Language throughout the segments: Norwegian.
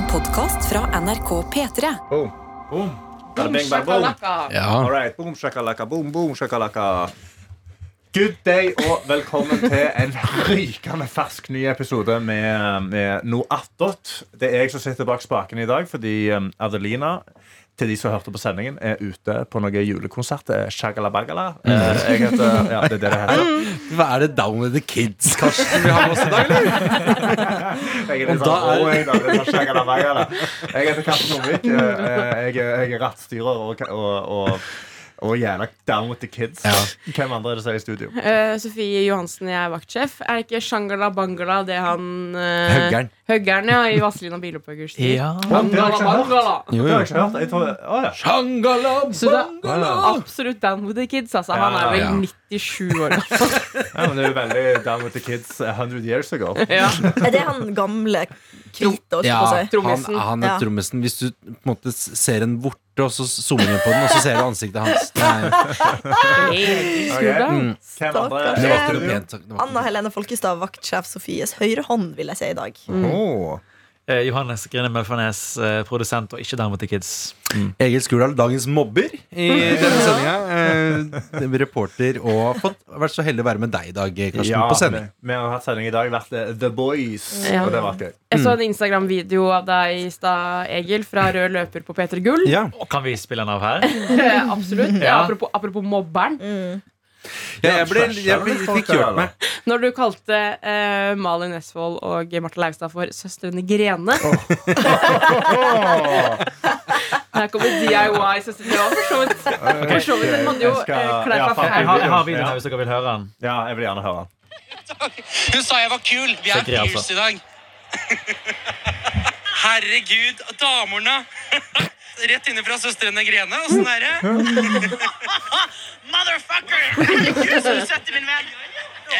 En podkast fra NRK P3. Boom. Boom. Bing, boom. Ja. All right. Boom, shakalaka, boom, boom, shakalaka. Good day og velkommen til en rykende fersk ny episode med, med noe attåt. Det er jeg som sitter bak spaken i dag fordi um, Adelina til de som hørte på sendingen, er ute på noen julekonsert. Er Shagalabagala. Eh, Jeg heter, ja, det er det det heter. Hva er det Down with the Kids, Karsten, vi har med oss i dag, eller? Jeg er litt sånn jeg, da. Heter Karsten. Eh, eh, Jeg, er- jeg er rattstyrer og, og, og, og gjerne down with the kids. Ja. Hvem andre er det som er i studio? Uh, Sofie Johansen, jeg er vaktsjef. Er ikke Shangala Bangala det han uh, Høggern. Høggern, ja, i Vazelina Bilopphøggers tid. Ja. Bangala, bangala. Jo, jo. jeg tror, ja. Shangala, bangala. absolutt down with the kids. Altså. Han er vel ja. 97 år. ja, men det er jo veldig down with the kids 100 years ago. ja. Er det han gamle hvite, også? Ja, han, han er Ja. trommisen. Hvis du på en måte ser en vorte, og så zoomer du på den, og så ser du ansiktet hans. Mm. Er Anna Helene Folkestad, vaktsjef Sofies høyre hånd, vil jeg si i dag. Åh. Eh, Johannes Grine Melfarnes, eh, produsent og ikke Down til Kids. Kids. Egil Skurdal, dagens mobber i denne sendinga. Eh, reporter og fått vært så heldig å være med deg i dag, Karsten, Ja, på sending. vi har hatt sending i dag. Vært eh, The Boys. Ja. Og det var gøy. Jeg så en Instagram-video av deg i stad, Egil, fra Rød løper på P3 Gull. Ja. Og kan vi spille den av her? Eh, Absolutt. Ja. Apropos, apropos mobberen. Ja, jeg, ble, jeg, ble, fikk gjort meg. Når du kalte uh, Malin Esvold og Marte Leivstad for søstrene Grene. Her kommer DIY søstrene Grene. For så vidt. Så hadde jo Jeg eh, klær fra Jeg har, jeg videoen her hvis dere vil høre den. Ja, jeg vil gjerne høre den. Hun sa jeg var kul. Vi er grei, altså. i dag. Herregud, damene! Rett inne fra søstrene Grene. Åssen er det? Motherfucker! Herregud, så søte, min venn.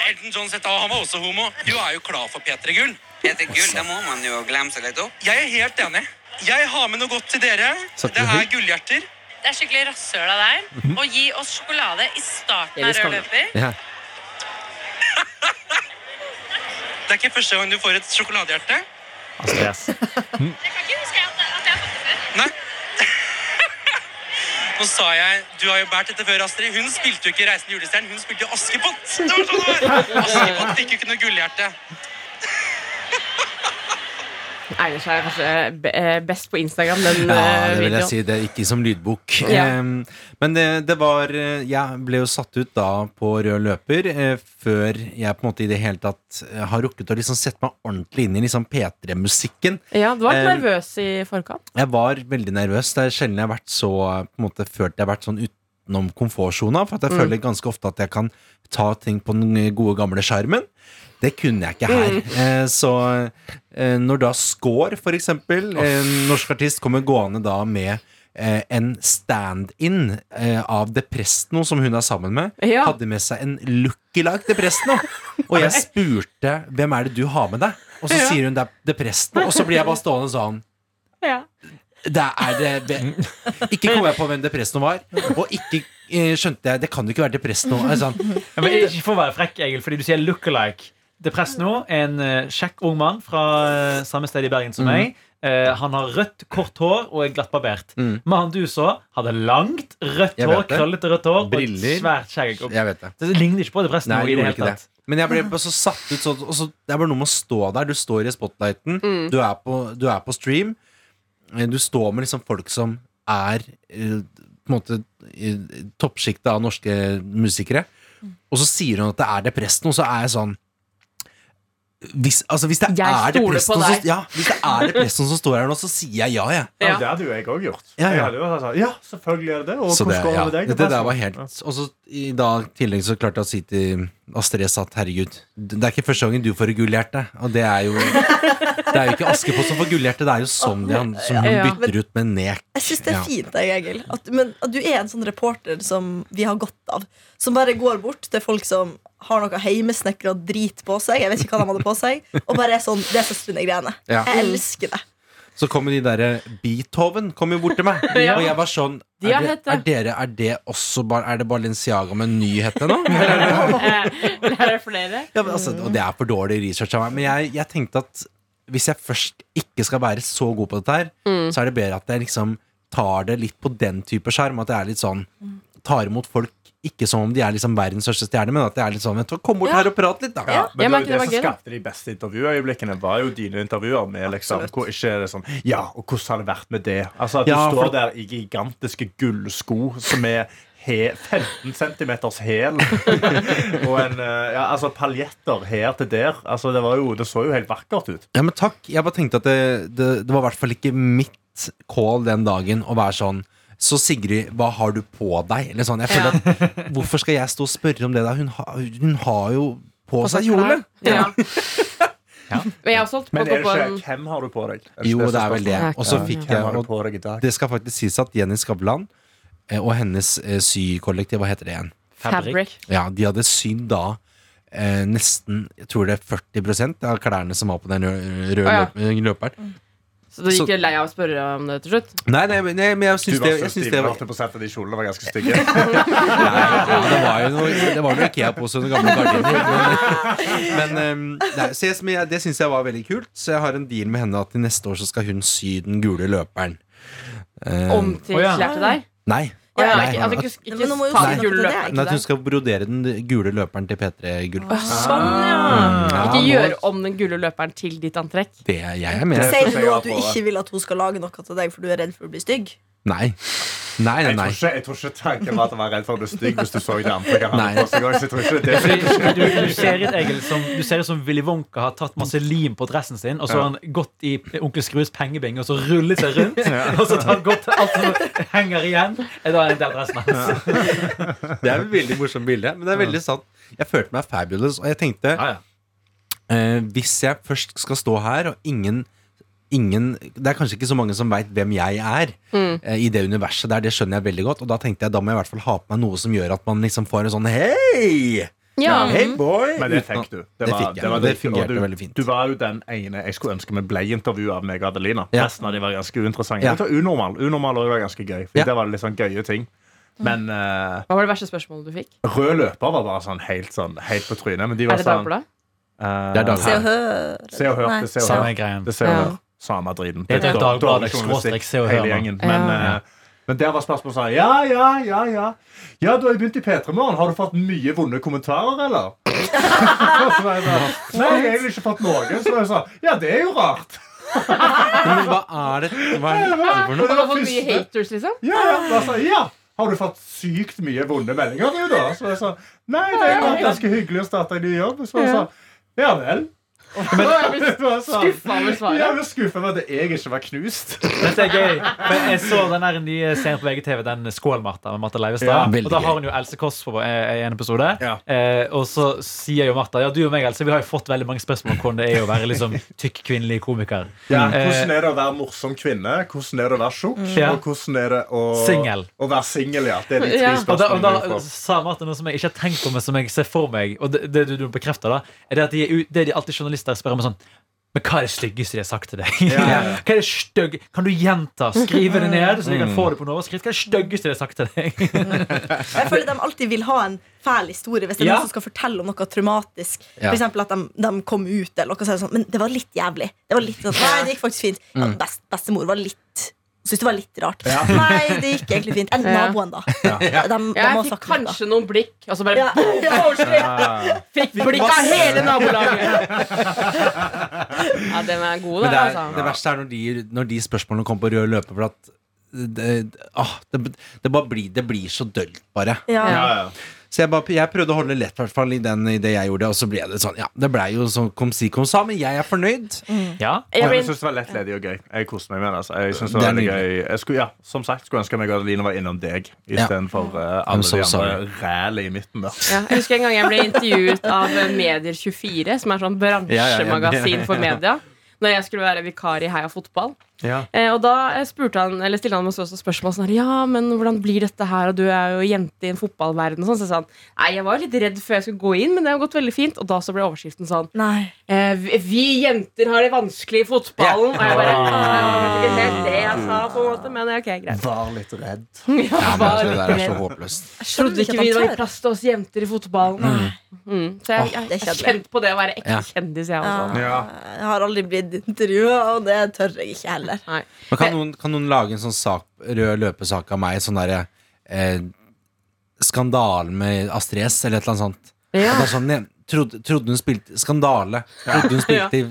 Elton John Zeta, han var også homo. Du er jo klar for P3 Gull. P3 Gull, da må man jo glemme seg litt opp. Jeg er helt enig. Jeg har med noe godt til dere. Det er gullhjerter. Det er skikkelig rasshøl av deg å gi oss sjokolade i starten av rød løper. Ja. Det er ikke første gang du får et sjokoladehjerte. Andreas. Jeg kan ikke huske at, at jeg har fått det før. Nei. Nå sa jeg Du har jo båret dette før, Astrid. Hun spilte jo ikke Reisende julestjerne, hun spilte Askepott. Det var sånn det var. Askepott fikk jo ikke noe gullhjerte. Egner seg kanskje eh, best på Instagram, den Ja, eh, det vil jeg videoen. si. Det er ikke som lydbok. Ja. Men det, det var eh, Jeg ble jo satt ut da på rød løper eh, før jeg på en måte i det hele tatt eh, har rukket å liksom sette meg ordentlig inn i liksom P3-musikken. Ja, du var litt Eh, nervøs i forkant. Jeg var veldig nervøs. Det er sjelden jeg har vært så på en måte følt jeg har vært sånn utenom komfortsona. For at jeg Mm. føler ganske ofte at jeg kan ta ting på den gode, gamle skjermen. Det kunne jeg ikke her. Mm. Eh, så eh, når da Score, for eksempel, en norsk artist, kommer gående da med eh, en stand-in av av Depresno som hun er sammen med, Ja. hadde med seg en lookalike Depresno. Og jeg spurte hvem er det du har med deg? Og så Ja. sier hun det er Depresno, og så blir jeg bare stående sånn Ja. det er det Ikke kom jeg på hvem Depresno var, og ikke skjønte jeg Det kan jo ikke være Depresno. Altså, Ja, ikke for å være frekk, Egil, fordi du sier look-alike. Depresno, en uh, kjekk ung mann fra eh, samme sted i Bergen som meg. Eh, han har rødt, kort hår og er glattbarbert. Mm. Mannen du så, hadde langt, rødt Jeg hår, krøllete rødt hår Briller. og et svært skjegg. Og det. Det ligner ikke på Depress Nei, i det hele det. tatt. Men jeg ble bare så satt ut så, så, Det er bare noe med å stå der. Du står i spotlighten. Mm. Du, er på, du er på stream. Eh, Du står med liksom folk som er eh, på en måte i toppsjiktet av norske musikere. Og så sier hun at det er Depresno, så er jeg sånn hvis, altså, hvis det Jeg er det på som, ja, hvis det er Depresno som står her nå, så sier jeg ja, jeg. Ja, Ja. Det hadde jo jeg òg gjort. Ja, ja. Ja, selvfølgelig er det det. Og Så det, Og ja, med deg? det, der var helt Og så i dag tillegg så klarte jeg å si til Astrid at herregud, det er ikke første gangen du får et gullhjerte. Og det er jo Det er jo ikke Askepott som får gullhjerte, det er jo Sonja som hun bytter ut med nek. Jeg syns det er fint, jeg, Egil. At, men at du er en sånn reporter som vi har godt av. Som bare går bort til folk som har noe heimesnekra drit på seg. Jeg vet ikke hva de hadde på seg Og bare er sånn Det er søstrene greiene. Ja. Jeg elsker det. Så kommer de derre Beethoven kom jo bort til meg, Ja. og jeg var sånn De er, det, er dere Er det også bare Er det Balenciaga med nyheter nå? Eh, Er det flere? Ja, men, altså, og det er for dårlig research av meg. Men jeg, jeg tenkte at hvis jeg først ikke skal være så god på dette her, Mm. så er det bedre at jeg liksom tar det litt på den type skjerm. At jeg er litt sånn tar imot folk ikke som om de er liksom verdens største stjerne, men at det er litt sånn vet du, Kom bort Ja. her og prat litt, da. Ja, men det, det det som skapte de beste intervjuøyeblikkene, var jo dine intervjuer. Med liksom, hvor ikke er det sånn Ja, og hvordan har det vært med det? Altså At du Ja, står for- der i gigantiske gullsko som er he 15 centimeters hæl. og en eh, ja, altså paljetter her til der. Altså Det, var jo, det så jo helt vakkert ut. Ja, men takk. Jeg bare tenkte at det, det, det var i hvert fall ikke mitt call den dagen å være sånn så Sigrid, hva har du på deg? Eller sånn, jeg føler at Hvorfor skal jeg stå og spørre om det? da? Hun, har- hun har jo på, seg kjole. Ja. Men jeg har også holdt på Men er på det en ikke hvem har du på deg? Jo, det er vel det. Og så fikk jeg og på? Det skal faktisk sies at Jenny Skavlan eh, og hennes eh, sykollektiv, hva heter det igjen? fabric. Ja, De hadde sydd da eh, nesten jeg tror det er 40% av klærne som var på den rø- røde ja. løperen. Så du Så- gikk lei av å spørre om det til slutt? Nei, nei, men- nei, men jeg Du syns var det, jeg syns det var holdt jeg på å si at de kjolene var ganske stygge. Nei, ja, det var jo noe, det var noe Ikea-pose noen gamle gardiner. Men, men um, nei, så jeg, det syns jeg var veldig kult, så jeg har en deal med henne at til neste år så skal hun sy den gule løperen. Eh, Om til klær til deg? Nei. Å, ja, Nei, ikke, altså, at- ikke, ikke, Men nå må jo ta si noe gule til det, løperen. men at hun skal brodere den gule løperen til P3 Gull. Sånn, ja. Ja, Ikke gjør om den gule løperen til ditt antrekk. Det er jeg er med. Sier du nå at du ikke vil at hun skal lage noe til deg, for du er redd for å bli stygg? Nei. Nei, nei, nei. jeg tror ikke tanken var at han var redd for å bli stygg hvis du så det det. du, du ser ut Egil som Du ser som Willy Wonka har tatt masse lim på dressen sin, og så har han gått i Onkel Skrues pengebing og så rullet seg rundt. Og så tar han gått alt som henger igjen, er da en del dressen hans. Det er et veldig morsomt bilde, men det er veldig sant. Jeg følte meg fabulous, og jeg tenkte Ja, ja. eh, Hvis jeg først skal stå her, og ingen Ingen, det er kanskje ikke så mange som veit hvem jeg er eh, i det universet der. Det skjønner jeg veldig godt. Og da tenkte jeg da må jeg i hvert fall ha på meg noe som gjør at man liksom får en sånn Hei! Ja. Hey boy! Men det fikk du. Det fikk jeg, var, det fungerte du, veldig fint. Du var jo den ene jeg skulle ønske vi ble intervjua av meg og Adelina. Ja. Resten av de var ganske uinteressante. Ja. Unormal Unormal var ganske gøy. For Ja. Det var litt sånn gøye ting. Men uh, Hva var det verste spørsmålet du fikk? rød løper var bare sånn helt, sånn, helt på trynet. Men de var Er det sånn Dagbladet? Det Dagbladet. Se og hør. Se og hør. Det ser se og hør. Samme driten. Det er Dagbladet, skråstrek, Se og Hør, nå. Men, Ja. eh, men der var spørsmålet sånn Ja, ja, ja, ja. Ja, du har jo begynt i P3 Morgen. Har du fått mye vonde kommentarer, eller? så jeg da, Nei, jeg har ikke fått noen. Så jeg sa Ja, det er jo rart. Men hva er det Hva er det for noe? du har fått mye haters, liksom? Ja, ja. sa, sånn, ja. Har du fått sykt mye vonde meldinger, du, da? Så jeg sa Nei, det er ganske hyggelig å starte en ny jobb. Så jeg sa Ja vel. Men, Det sånn, skuffa over svaret. jeg ble skuffa over at jeg ikke var knust. Dette er gøy. Men jeg så den der nye serien på VGTV, den Skål-Martha med Martha Leivestad. Ja, og da har hun jo Else Kåss på eh, en episode. Ja. Eh, og så sier jo Martha Ja, du og meg, Else, vi har jo fått veldig mange spørsmål om hvordan det er å være liksom tykk kvinnelig komiker. Ja, Eh, hvordan er det å være morsom kvinne? Hvordan er det å være tjukk? Ja. Og hvordan er det å, Singel. å være singel? Ja. Det er de tre Ja. Og da, og da sa Martha noe som jeg ikke har tenkt på, men som jeg ser for meg. Og det, det du, du bekrefter, da er det at de, er det de alltid journalister spør om sånn Men hva er det styggeste de har sagt til deg? Ja, ja, ja. Hva er det stygg Kan du gjenta? Skrive det ned, så jeg kan få det på en overskrift. Hva er det styggeste de har sagt til deg? Jeg føler de alltid vil ha en fæl historie hvis det er Ja. noen som skal fortelle om noe traumatisk. Ja. For eksempel at de, de kom ut, eller noe sånt. Men det var litt jævlig. Det var litt sånn, Nei, det gikk faktisk fint. Ja, best, bestemor var litt Syntes det var litt rart. Nei, det gikk egentlig fint. Enn Ja. naboen, da. De, de Ja, jeg fikk kanskje noen blikk, og så bare Ja. boom! Ja. Fikk blikk av hele nabolaget! Ja, den er god, da. det, er, Altså. det verste er når de, når de spørsmålene kommer på rød løper. For at det, ah, det, det, bare blir, det blir så dølt, bare. Ja. Ja, ja. Så jeg, bare, jeg prøvde å holde lett hvert fall i, den, i det jeg gjorde, og så ble det sånn. Ja, det blei jo sånn kom si kom sa, men jeg er fornøyd. Ja. Jeg Jeg syns det var lettledig og gøy. Jeg koste meg med det. Altså. Jeg synes det var det gøy. Jeg skulle, ja, som sagt skulle ønske meg at Line var innom deg Ja. istedenfor uh, alle so de andre rælet i midten Da. Ja, jeg husker en gang jeg ble intervjuet av Medier24, som er sånn bransjemagasin for media. Når jeg skulle være vikar i Heia Fotball. Ja. Eh, og da eh, spurte han, eller stilte han meg også spørsmål sånn her, Ja, men hvordan blir dette her, og du er jo jente i en fotballverden og sånn. Så sa han Nei, jeg var litt redd før jeg skulle gå inn, men det har gått veldig fint. Og da så ble overskriften sånn Nei. eh, vi, vi jenter har det vanskelig i fotballen. Og jeg bare «Ah, Det var ikke helt det jeg sa, på en måte, men ok, greit. Var litt redd. Ja, Ja, men var altså, det der er så håpløst. Jeg trodde ikke vi var plass til oss jenter i fotballen. Mm. Så jeg, jeg, jeg har kjent på det å være ekte Ja. kjendis, jeg Ja. også. Ja. Jeg har aldri blitt intervjua, og det tør jeg ikke heller. Nei. Men kan, noen, kan noen lage en sånn sak, rød løpesak av meg? Sånn derre eh, Skandale med Astrid S, eller et eller annet sånt. Ja. Er sånn, jeg trodde, trodde hun spilte Skandale. Trodde hun spilte i,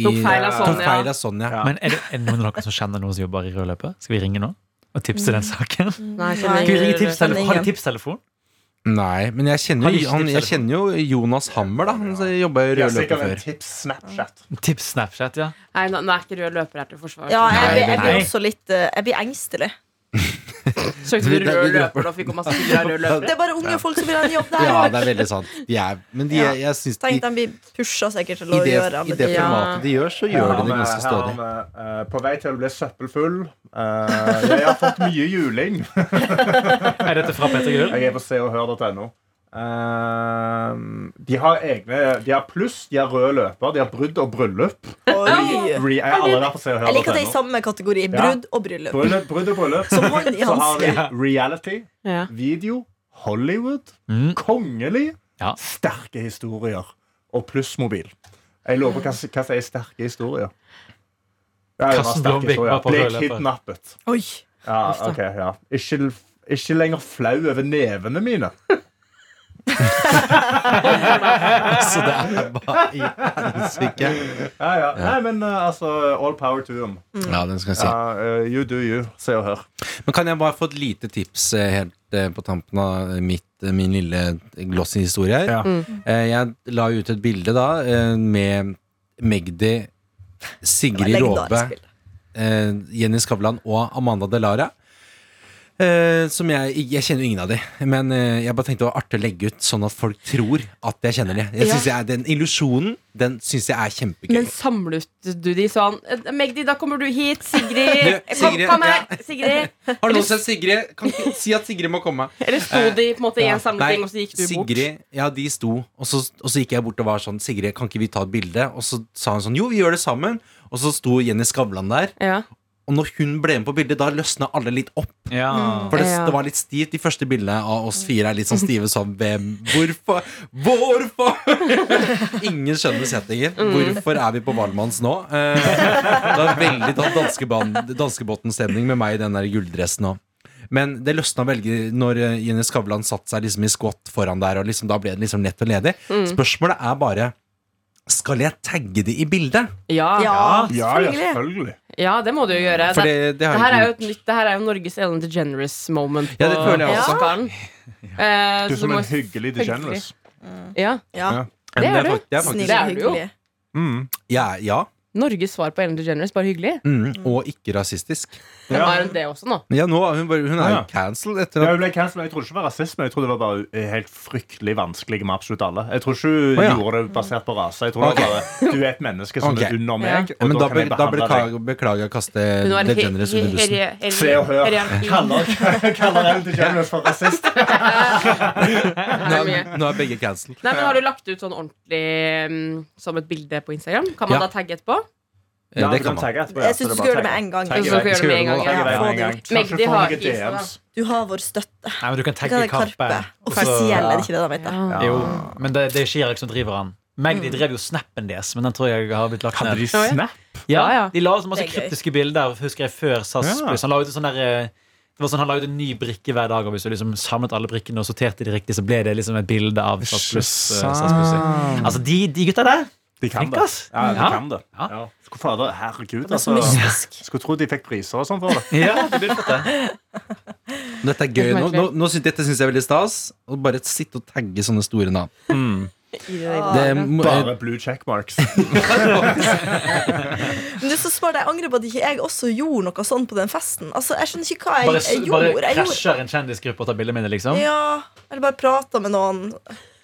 i Tok feil av Sonja. feil av Sonja. Ja. Men er det, er det noen av dere som kjenner noen som jobber i rød løper? Skal vi ringe nå? Og tipse den saken? Nei. Skal vi ringe tipstelefon? Har de tipstelefon? Nei, men jeg kjenner, jo, han, jeg kjenner jo Jonas Hammer, da. Han jobba i rød løper før. tips Snapchat. Tips Snapchat, ja. Nei, nå, nå er ikke rød løper her til forsvar. Ja, jeg, blir- jeg blir også litt eh, Jeg blir engstelig. Søkte du rød løper og fikk masse bilder av rød løper? Det er bare unge folk som vil ha en jobb der. Ja, det er veldig sant. De er, men de, Ja. jeg syns de, Tenk, de blir pusha sikkert til i å det, gjøre i det. Ja. formatet de gjør, så gjør de det ganske Her stødig. eh, på vei til å bli søppelfull. Eh, jeg har fått mye juling. Er dette fra Petter Gull? Jeg er på seoghør.no. Eh, de har egne De har pluss, de har rød løper, de har brudd og bryllup. Oi. Re, jeg Jeg liker at det er i samme kategori. Brudd og bryllup. Brudd, brudd og bryllup. Så har de reality, video, Hollywood, Mm. kongelig, Ja. sterke historier og plussmobil. Jeg lover hva, hva som er sterke historier. Ja, det var sterke historier. Ble kidnappet. Oi. Ja, okay, ja. Ikke, ikke lenger flau over nevene mine. Så det er bare i helsike. Ja, ja. Nei, men uh, altså, all power to them. Ja, den skal jeg si. Ja, uh, you do you. Se og hør. Men kan jeg bare få et lite tips eh, helt eh, på tampen av mitt, eh, min lille glossy historie her? Ja. Eh, Jeg la ut et bilde da eh, med Magdi, Sigrid Råbe, Legendarisk bilde. eh, Jenny Skavlan og Amanda Delara. Eh, som jeg, jeg kjenner jo ingen av de, men uh, jeg bare tenkte det var artig å legge ut sånn at folk tror at jeg kjenner de. Jeg Ja. synes jeg, Den illusjonen Den syns jeg er kjempegøy. Men samlet du de sånn eh, Magdi, da kommer du hit. Sigrid. Du, Kom, Sigrid, kom her. ja. Sigrid. Har noen sett Sigrid? Kan ikke si at Sigrid må komme. Eller sto de på en måte i en samling, og så gikk du bort? Sigrid, ja, de sto, og så, og så gikk jeg bort og var sånn Sigrid, kan ikke vi ta et bilde? Og så sa hun sånn, jo, vi gjør det sammen. Og så sto Jenny Skavlan der. Ja. Og når hun ble med på bildet, da løsna alle litt opp. Ja. For det, Ja. det var litt stivt. De første bildene av oss fire er litt sånn stive som Hvem? Hvorfor? Hvorfor? Ingen skjønner setningen. Hvorfor er vi på Valmanns nå? Eh, det var veldig sånn danskebåten- danskebåten-stemning med meg i den der gulldressen òg. Men det løsna veldig når eh, Jenny Skavlan satte seg liksom i skott foran der, og liksom, da ble det liksom lett og ledig. Spørsmålet er bare skal jeg tagge det i bildet? Ja. Ja, Ja, ja, selvfølgelig. Ja, det må du jo gjøre. Det, det, det her er jo et nytt Det her er jo Norges Ellen DeGeneres-moment Ja, det føler jeg også. Ja. Eh, Du er som en hyggelig DeGeneres. Ja, Ja. Ja. det er du. er Snill og jo. hyggelig. Mm. ja, ja. Norges svar på Ellen DeGeneres. Bare hyggelig. Mm, og ikke rasistisk. Ja. Er hun det også nå? Ja, nå, hun, bare, hun er jo Ja. cancelled etter at... Ja, hun ble cancelled. Jeg trodde ikke det var rasisme. Jeg trodde det var bare helt fryktelig vanskelig med absolutt alle. Jeg tror ikke hun Å, ja. gjorde det basert på rase. Jeg tror det var bare Du er et menneske som okay. er under meg, ja, og men da, da, kan jeg da beklager, beklager jeg å kaste DeGeneres under bussen. Se og hør. Kaller, kaller Ellen DeGeneres for rasist. Nå, nå er begge cancelled. Nei, men Har du lagt ut sånn ordentlig mm, som et bilde på Instagram? Kan man Ja. da tagge etterpå? Ja, det kan man. Jeg så syns du skal gjøre det med en gang. Tagge skal gjøre det med en gang, ja. har ikke. DMs. Du har vår støtte. Nei, men du kan tagge Karpe. Offisiell, er det ikke det da, vet jeg. Jo, men det, det er Chirag som driver han. Magdi drev jo Snappen deres, men den tror jeg har blitt lagt Hadde ned. de Ja, ja. snap? Ja. De la ut masse kryptiske bilder, husker jeg, før SAS. Pluss. Han la ut sånn der, eh, det var sånn, han la ut en ny brikke hver dag, og hvis du liksom samlet alle brikkene og sorterte de riktig, så ble det liksom et bilde av SAS Pluss. eh, SAS Pluss. Altså, de, de gutta der De kan Flink, det. ass. Ja, de Ja. kan det. Ja. Ja. Skulle fader, herregud, Det er så altså. mystisk. Skulle tro de fikk priser og sånn for det. Ja, det blir det. Dette er gøy. Nå, nå, nå synes, dette syns jeg er veldig stas. Å bare sitte og tagge sånne store navn. I det der. Det, må- Bare blue checkmarks. Men det er så smart, Jeg angrer på at ikke jeg også gjorde noe sånn på den festen. Altså, Jeg skjønner ikke hva jeg, Bare, jeg bare gjorde. Jeg gjorde krasjer en kjendisgruppe og tar bilde mine liksom. ja, eller bare prata med noen.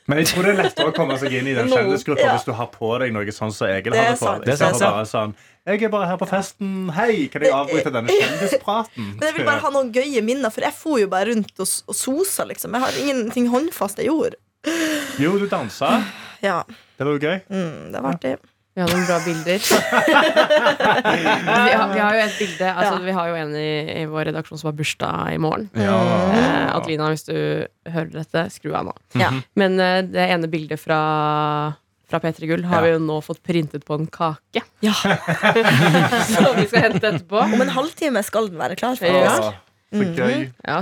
Men jeg tror det er lettere å komme seg inn i den kjendisgruppa Ja. hvis du har på deg noe sånn som Egil Det er hadde på. det er bare sånn Jeg er bare her på festen. Hei, kan jeg avbryte denne kjendispraten? Men jeg vil bare ha noen gøye minner, for jeg for jo bare rundt og, og sosa. Liksom. Jeg har ingenting håndfast jeg gjorde. Jo, du dansa. Ja, Det var jo gøy. mm, det var artig. Vi har noen bra bilder. vi, har, vi har jo et bilde altså, Ja. Vi har jo en i, i vår redaksjon som har bursdag i morgen. Ja. Eh, Adelina, hvis du hører dette, skru av nå. Ja. Men eh, det ene bildet fra, fra P3 Gull har Ja. vi jo nå fått printet på en kake. Ja. Som vi skal hente etterpå. Om en halvtime skal den være klar. for. Ja,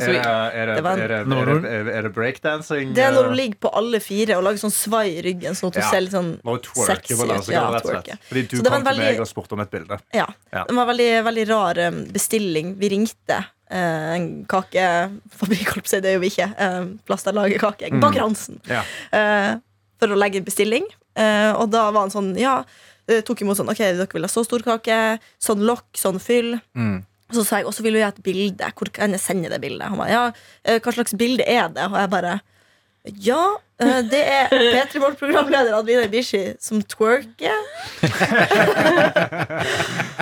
så det, er det, Det var en- er det, breakdancing? Det er når eh, du ligger på alle fire og lager sånn svai i ryggen. Sånn at du Ja. ser litt sånn sexy ut. dansegulvet, Ja. Fordi du Så det kom en til meg og spurte om et bilde. Ja. Ja. Det var en veldig, veldig rar um, bestilling. Vi ringte eh, en kakefabrikk, holdt på å si, det er jo vi ikke. Plass der lager kake. Mm. Baker Hansen. Ja. eh, for å legge inn bestilling. Eh, og da var han sånn, ja eh, Tok imot sånn, ok, dere vil ha så stor kake, sånn lokk, sånn fyll. Mm. Og så sa jeg, og så vil jeg ha et bilde. Hvor kan jeg sende det bildet? Han ba, ja, eh, hva slags bilde er det? Og jeg bare ja, det er P3 Morgen-programleder Adeline Bishi som twerker.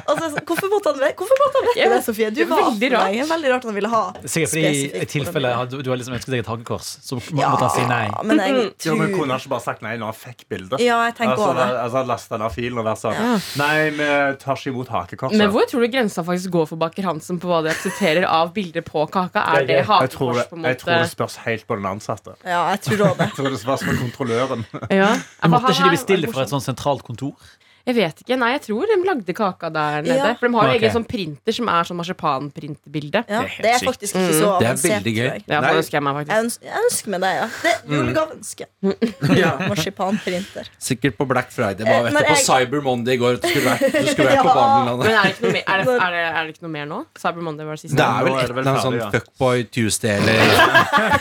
altså, hvorfor måtte han ve- Hvorfor måtte han vekke deg, det, Sofie? Du det er var veldig 18 rart. Nei, Veldig rart han ville ha Sikkert fordi i tilfelle du har liksom ønsket deg et hakekors, så må- Ja, måtte han si nei. Men jeg Ja, men tror Kunne han ikke bare sagt nei når han fikk bildet? Ja, jeg tenker altså, også det. altså Lasta ned filen og vært sånn Ja. Nei, vi tar ikke imot hakekorset. men hvor tror du grensa faktisk går for Baker Hansen på hva de aksepterer av bilder på kaka? Er det hakekors, på en måte? jeg tror det spørs helt på den ansatte. Ja, jeg tror også det. Jeg tror det var som kontrolløren. Ja. Men måtte ikke de bestille fra et sånt sentralt kontor? Jeg vet ikke. Nei, jeg tror de lagde kaka der nede. Ja. For de har jo Ok. egen sånn printer som er sånn marsipanprintbilde. Ja, Det er det er faktisk ikke så avansert. Det er veldig gøy. jeg. Ja, det ønsker jeg meg faktisk. Jeg ønsker, jeg ønsker meg det, ja. Det er julegaveønske. Marsipanprinter. Sikkert på Black Friday. Hva Bare vet du, på Cyber Monday i går. Du skulle vært, du skulle vært på Ja. Barnelandet. Men er det, ikke noe mer, er, det, er, det, er det ikke noe mer nå? Cyber Monday var det siste. Det er vel er et eller annet sånn ja. Fuckboy Tuesday eller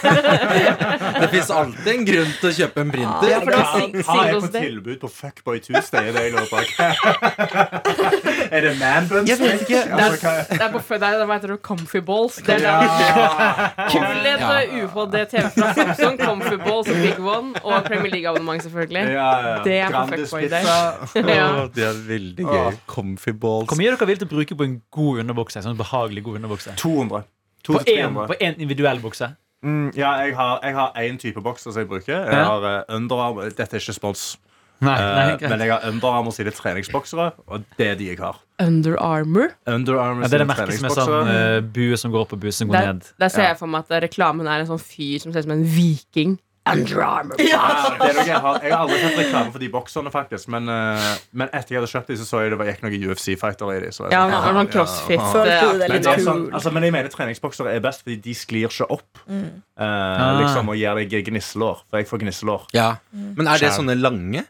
Det fins alltid en grunn til å kjøpe en printer. Ja, for det var Hva sing- hva er på tilbud på Fuckboy Tuesday? Er det jeg på. Er det manbuns? Jeg vet ikke. Det er, det er på hva heter det, Comfy Balls. Det er Ja. QLED. UHD TV fra Samsung, Comfy Balls og Big One og Premier League-abonnement, selvfølgelig. Ja, ja. Det er perfekt for deg. Ja. Det er veldig gøy. Comfy balls. Hvor mye er dere vil til å bruke på en god underbukse? Sånn behagelig god underbukse 200. På 200-300. én individuell bukse? Mm, ja, jeg har, jeg har én type bokser som jeg bruker. Jeg Ja. har uh, Underarm Dette er ikke spons. Nei, nei, uh, men jeg har Under Armour sine treningsboksere, og det er de jeg har. Under Armour. Under Armour Ja, det er det merket som er sånn uh, bue som går opp og bue som går Der, ned. der ser Ja. jeg for meg at reklamen er en sånn fyr som ser ut som en viking. Under Armour. Ja, er jeg, har, jeg har aldri sett reklame for de bokserne, faktisk. Men, uh, men etter jeg hadde kjøpt de, så så jeg det var gikk noen UFC-fightere i de. Så jeg Ja, sånn, var har sånn ja. crossfit. Men, det er sånn, altså, men jeg mener treningsboksere er best fordi de sklir ikke opp. Mm. Eh, liksom Og gir deg gnisselår. For jeg får gnisselår. Ja. Men er det sånne lange?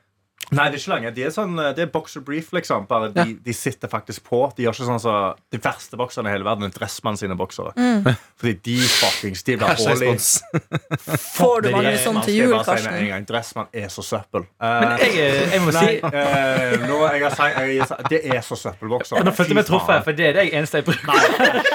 Nei, det er ikke lange. De er, sånn, eh, det er boxer brief, liksom. Bare de, de sitter faktisk på. De gjør ikke sånn så De verste bokserne i hele verden er Dressmann sine boksere. Fordi de fuckings De blir Hashtag hull i. spons. Får du mange sånn til jul, Karsten? Dressmann er så søppel. Men Eh, jeg, eh, jeg må Nei, si uh, nå, jeg sagt, jeg, sagt- det er så søppelbokser. Nå følte jeg meg truffet, for det er det eneste jeg bruker.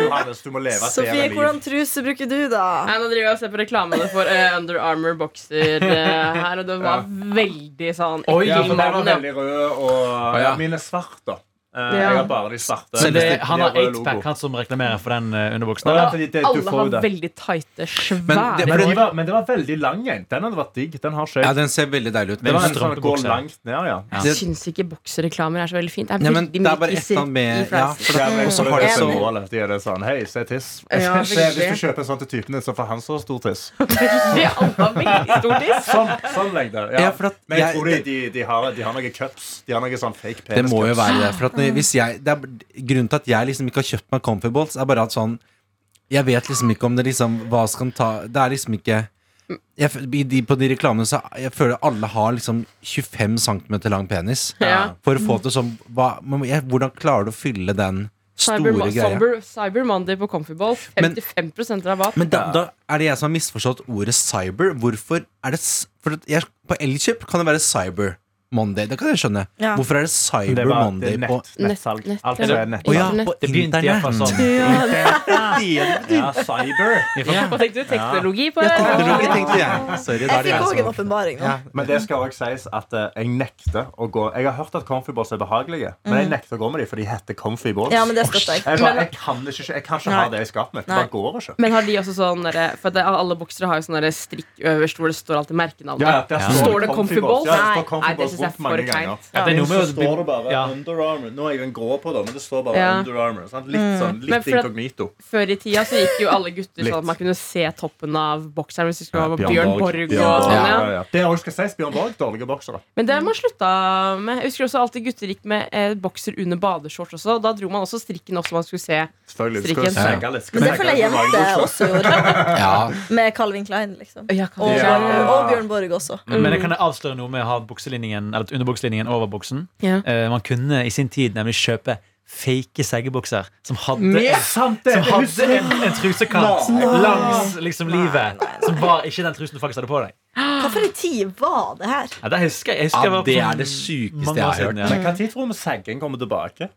Johannes, du må leve et Sofie, hvordan truse bruker du, da? Nei, nå driver jeg og ser på reklamene for uh, Under Armour bokser uh, her, og det var veldig sånn Oi, Ja, for den var. Veldig rød, og ja. mine er svart, da. Eh, Ja. Jeg har bare de svarte. Så det, han har eightpack, 8-pack, han som reklamerer for den uh, underbuksen. Ja, det, Alle har det. veldig tighte, Men det- Men, de var, men det var veldig lang en. Den hadde vært digg. Den har skjedd. Ja, den ser veldig deilig ut. det var en sånn går langt ned, ja. Ja. Jeg syns ikke boksereklamer er så veldig fint. Det er men det er bare et med ja, for det, men Og så har det det så. De er det sånn Hei, se tiss. Ja, se, hvis du kjøper en sånn til typen din, så får han så stor tiss. Sånn, sånn lengde. Ja. Ja, at Men jeg jeg- tror de, de, de, har, de har noen cups. De har noen sånn fake penis Det må jo være det. For at når, hvis jeg, det er, grunnen til at jeg liksom ikke har kjøpt meg Comfy Balls, er bare at sånn Jeg vet liksom ikke om det liksom Hva skal ta Det er liksom ikke jeg, i de, På de reklamene så Jeg føler alle har liksom 25 cm lang penis. Ja. For å få til sånn hva, jeg, Hvordan klarer du å fylle den Cyber, store greia? Cyber, Cyber Monday på Comfyball. 55% rabatt. Men da, da er det jeg som har misforstått ordet cyber. Hvorfor er det For jeg, På Elkjøp kan det være cyber. Monday. Det kan jeg skjønne. Ja. Hvorfor er det Det Cyber Monday det er på nett, nettsalg. nett- Alt nett- er Å nett. ja, på Det begynte i hvert fall sånn. Ja, cyber. Hva tenkte du? Teknologi på Ja, teknologi tenkte jeg. Sorry, Jeg det fikk òg en åpenbaring nå. ja. Men det skal også sies at uh, jeg nekter å gå Jeg har hørt at comfy balls er behagelige, men jeg nekter å gå med dem, for de heter comfy balls. Ja, men det støtter jeg. Jeg, bare, jeg, kan ikke, jeg kan ikke ha det i skapet mitt. Det bare går ikke. Men har de også sånn For det, alle boksere har jo sånn strikk øverst hvor det står alltid merkenavnet. Ja, Står det comfy balls? Ja, det Nei, det mange for kleint. Ja, det er noe med Så å står det bare ja. Under Armour. Nå er jeg en grå på det, men det står bare Ja. Under Armour. Sant? Litt sånn, litt mm. inkognito. Før i tida så gikk jo alle gutter sånn at man kunne se toppen av bokseren hvis du skulle ha Ja, Bjørn Borg og sånn. Ja. ja, ja. Det også skal sies, Bjørn Borg, dårlige boksere. Men det har man slutta med. Jeg husker også alltid gutter gikk med eh, bokser under badeshorts også. Da dro man også strikken opp så man skulle se. Strikken. Skal litt. Skal Men det føler jeg jenter også gjorde. Med Calvin Klein, liksom. Og, Bjørn Borg også. Men jeg kan avsløre noe med å ha bukselinjen Eller underbukselinjen over buksen. Ja. Eh, man kunne i sin tid nemlig kjøpe fake seggebukser som hadde Mer en, sant det! som hadde en, en trusekant Nei. langs liksom livet. Som var ikke den trusen du faktisk hadde på deg. Hva for en tid var det her? Ja, det husker jeg. jeg husker Ja, jeg det er det sykeste jeg har siden, hørt. ja. Men hva tid tror du seggen kommer tilbake?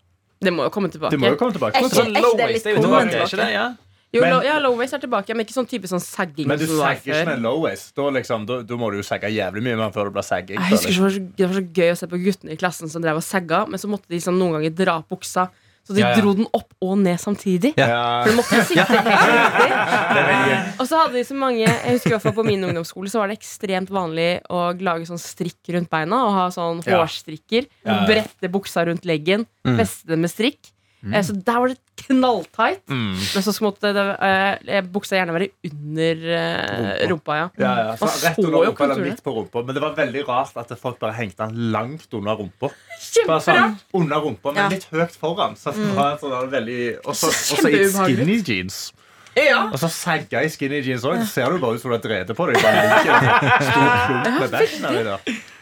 Det må jo komme tilbake. Det må jo komme tilbake. Er ikke- er ikke det litt det er jo tilbake, er ikke det? Ja? Jo, Men- ja, low waist er tilbake, men ikke sånn type sånn sagging Men du sagger ikke med low waist. Da, liksom, da, da må du jo sagge jævlig mye før du blir sagging. Jeg husker det var så- Det var så gøy å se på guttene i klassen som drev og sagga, men så måtte de liksom noen ganger dra opp buksa. Så de Ja, ja. dro den opp og ned samtidig. Ja. For de måtte sitte helt riktig. Og så hadde de så mange Jeg husker i hvert fall På min ungdomsskole Så var det ekstremt vanlig å lage sånn strikk rundt beina og ha sånn hårstrikker. Brette buksa rundt leggen, Mm. feste det med strikk. Eh, Så der var det knalltight. Mm. Men så måtte det, uh, buksa gjerne være under uh, rumpa. Ja. Ja, ja. Så rett under rumpa eller midt på rumpa. Men det var veldig rart at folk bare hengte den langt under rumpa. Sånn under rumpa, men Ja. litt høyt foran. Så det var sånn veldig Og så og så i skinny jeans. Ja. Og så sagga i skinny jeans òg. Ser du bare ut som du har drevet på deg. Bare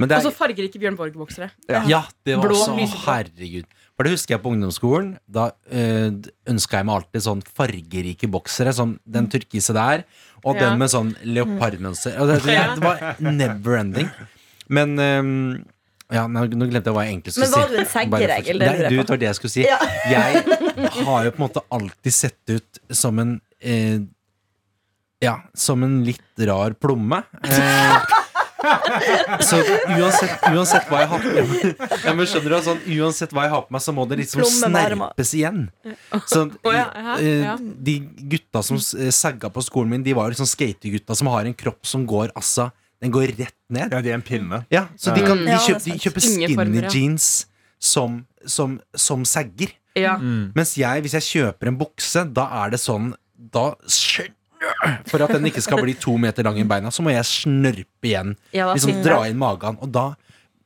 Og så er, fargerike Bjørn Borg-boksere. ja, det var Blå, så. Herregud. For det husker jeg på ungdomsskolen. Da øh, ønska jeg meg alltid sånn fargerike boksere. Sånn den turkise der, og Ja. den med sånn leopardmønster. Det, det, det var never ending. Men øh, ja, nå, nå glemte jeg hva jeg egentlig skulle Men var si. du en segger, Egil? Det Nei, du vet det jeg skulle si. Ja. Jeg har jo på en måte alltid sett ut som en eh, Ja, som en litt rar plomme. Eh, så uansett, uansett hva jeg har på meg ja, men skjønner du, sånn, Uansett hva jeg har på meg, så må det liksom snerpes igjen. Så, Å, ja, hæ? Ja. De gutta som eh, sagga på skolen min, De var jo liksom skategutta som har en kropp som går altså Den går rett ned. Ja, de er en pinne. Ja, så de, kan, de, er kjøper, de kjøper skinny jeans som, som, som sagger. Ja. Mens jeg, hvis jeg kjøper en bukse, da er det sånn Da skjønner For at den ikke skal bli to meter lang i beina, så må jeg snørpe igjen. Ja, da Liksom dra inn magen. Og da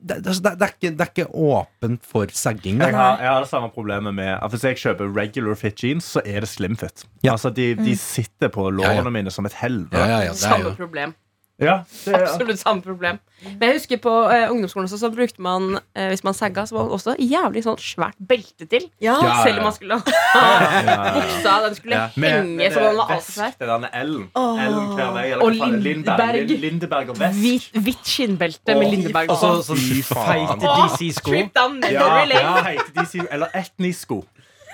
det, det, det, er ikke, det er ikke åpent for sagging. Jeg har, jeg har det samme problemet med at Hvis jeg kjøper regular fit jeans, så er det slim fit. Ja. Altså, de, de sitter på Ja, ja. lårene mine som et helvete. Ja, ja, ja, Samme jo problem. Ja, det Absolutt samme problem. Men jeg husker på eh, ungdomsskolen også, så brukte man eh, Hvis man sagga, så var det også jævlig sånn svært belte til. Ja. Ja, Selv om man skulle ha buksa. Den skulle Ja. henge så den var det altfor svær. vesk, det der med Ellen. Åh. L-en hver vei. Eller Og hva faen er? Lindberg. Lindberg. Lin- Lindeberg og vest. Hvitt, hvitt skinnbelte med Lindeberg. Og så sånn feite DC-sko. Trip down memory lane. ja, heter de si- eller etnisko.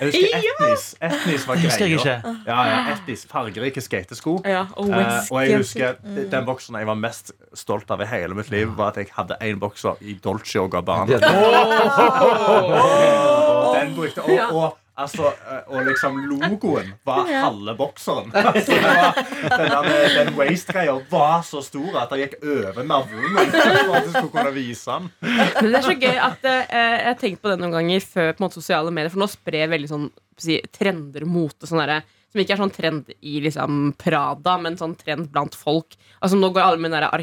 Jeg husker etnis. Etnis var jeg greia. Ja, ja, etnis, fargerike skatesko. Ja, og Eh, og jeg husker Den bokseren jeg var mest stolt av i hele mitt liv, var at jeg hadde én bokser i Dolce og Gabbana. Og den brukte Ja. og, altså, eh, og liksom logoen var halve bokseren. Altså, det var, den den waist-greia var så stor at det gikk over navlen. For at du skulle kunne vise den. Men det er så gøy at eh, Jeg har tenkt på det noen ganger før på en måte, sosiale medier, for nå sprer veldig sånn si, trender og mote sånn derre som ikke er sånn trend i liksom Prada, men sånn trend blant folk. Altså Nå går alle med den der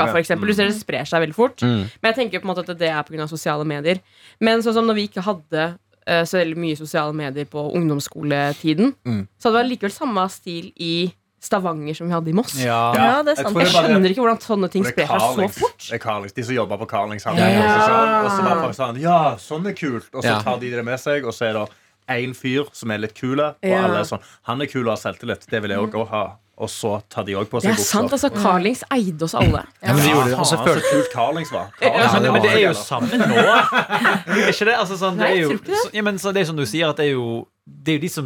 Ja. For eksempel. Du ser det sprer seg veldig fort. Mm. Men jeg tenker på en måte at det er pga. sosiale medier. Men sånn som når vi ikke hadde eh, så veldig mye sosiale medier på ungdomsskoletiden, Mm. så hadde det likevel samme stil i Stavanger som vi hadde i Moss. Ja. Ja, det er sant. Jeg, det Jeg bare- skjønner ikke hvordan sånne ting det er sprer seg så fort. Det er Karlings, De som jobber på Carlings. Ja. og så- Og så var folk sånn Ja, sånn er kult. Og så Ja. tar de det med seg, og så er det én fyr som er litt kul, og Ja. alle er sånn Han er kul og har selvtillit. Det vil jeg òg ha. og så tar de òg på Det seg er sant, bukser. altså. Carlings eide oss alle. Ja, men de gjorde det, og så Faen, så kult Carlings var. Ja, Carlings men, var men det er jo sammen samme nå. Er ikke det? Altså, sånn, det er jo, det. ja, men, så det er som du sier, at det er jo det er jo de som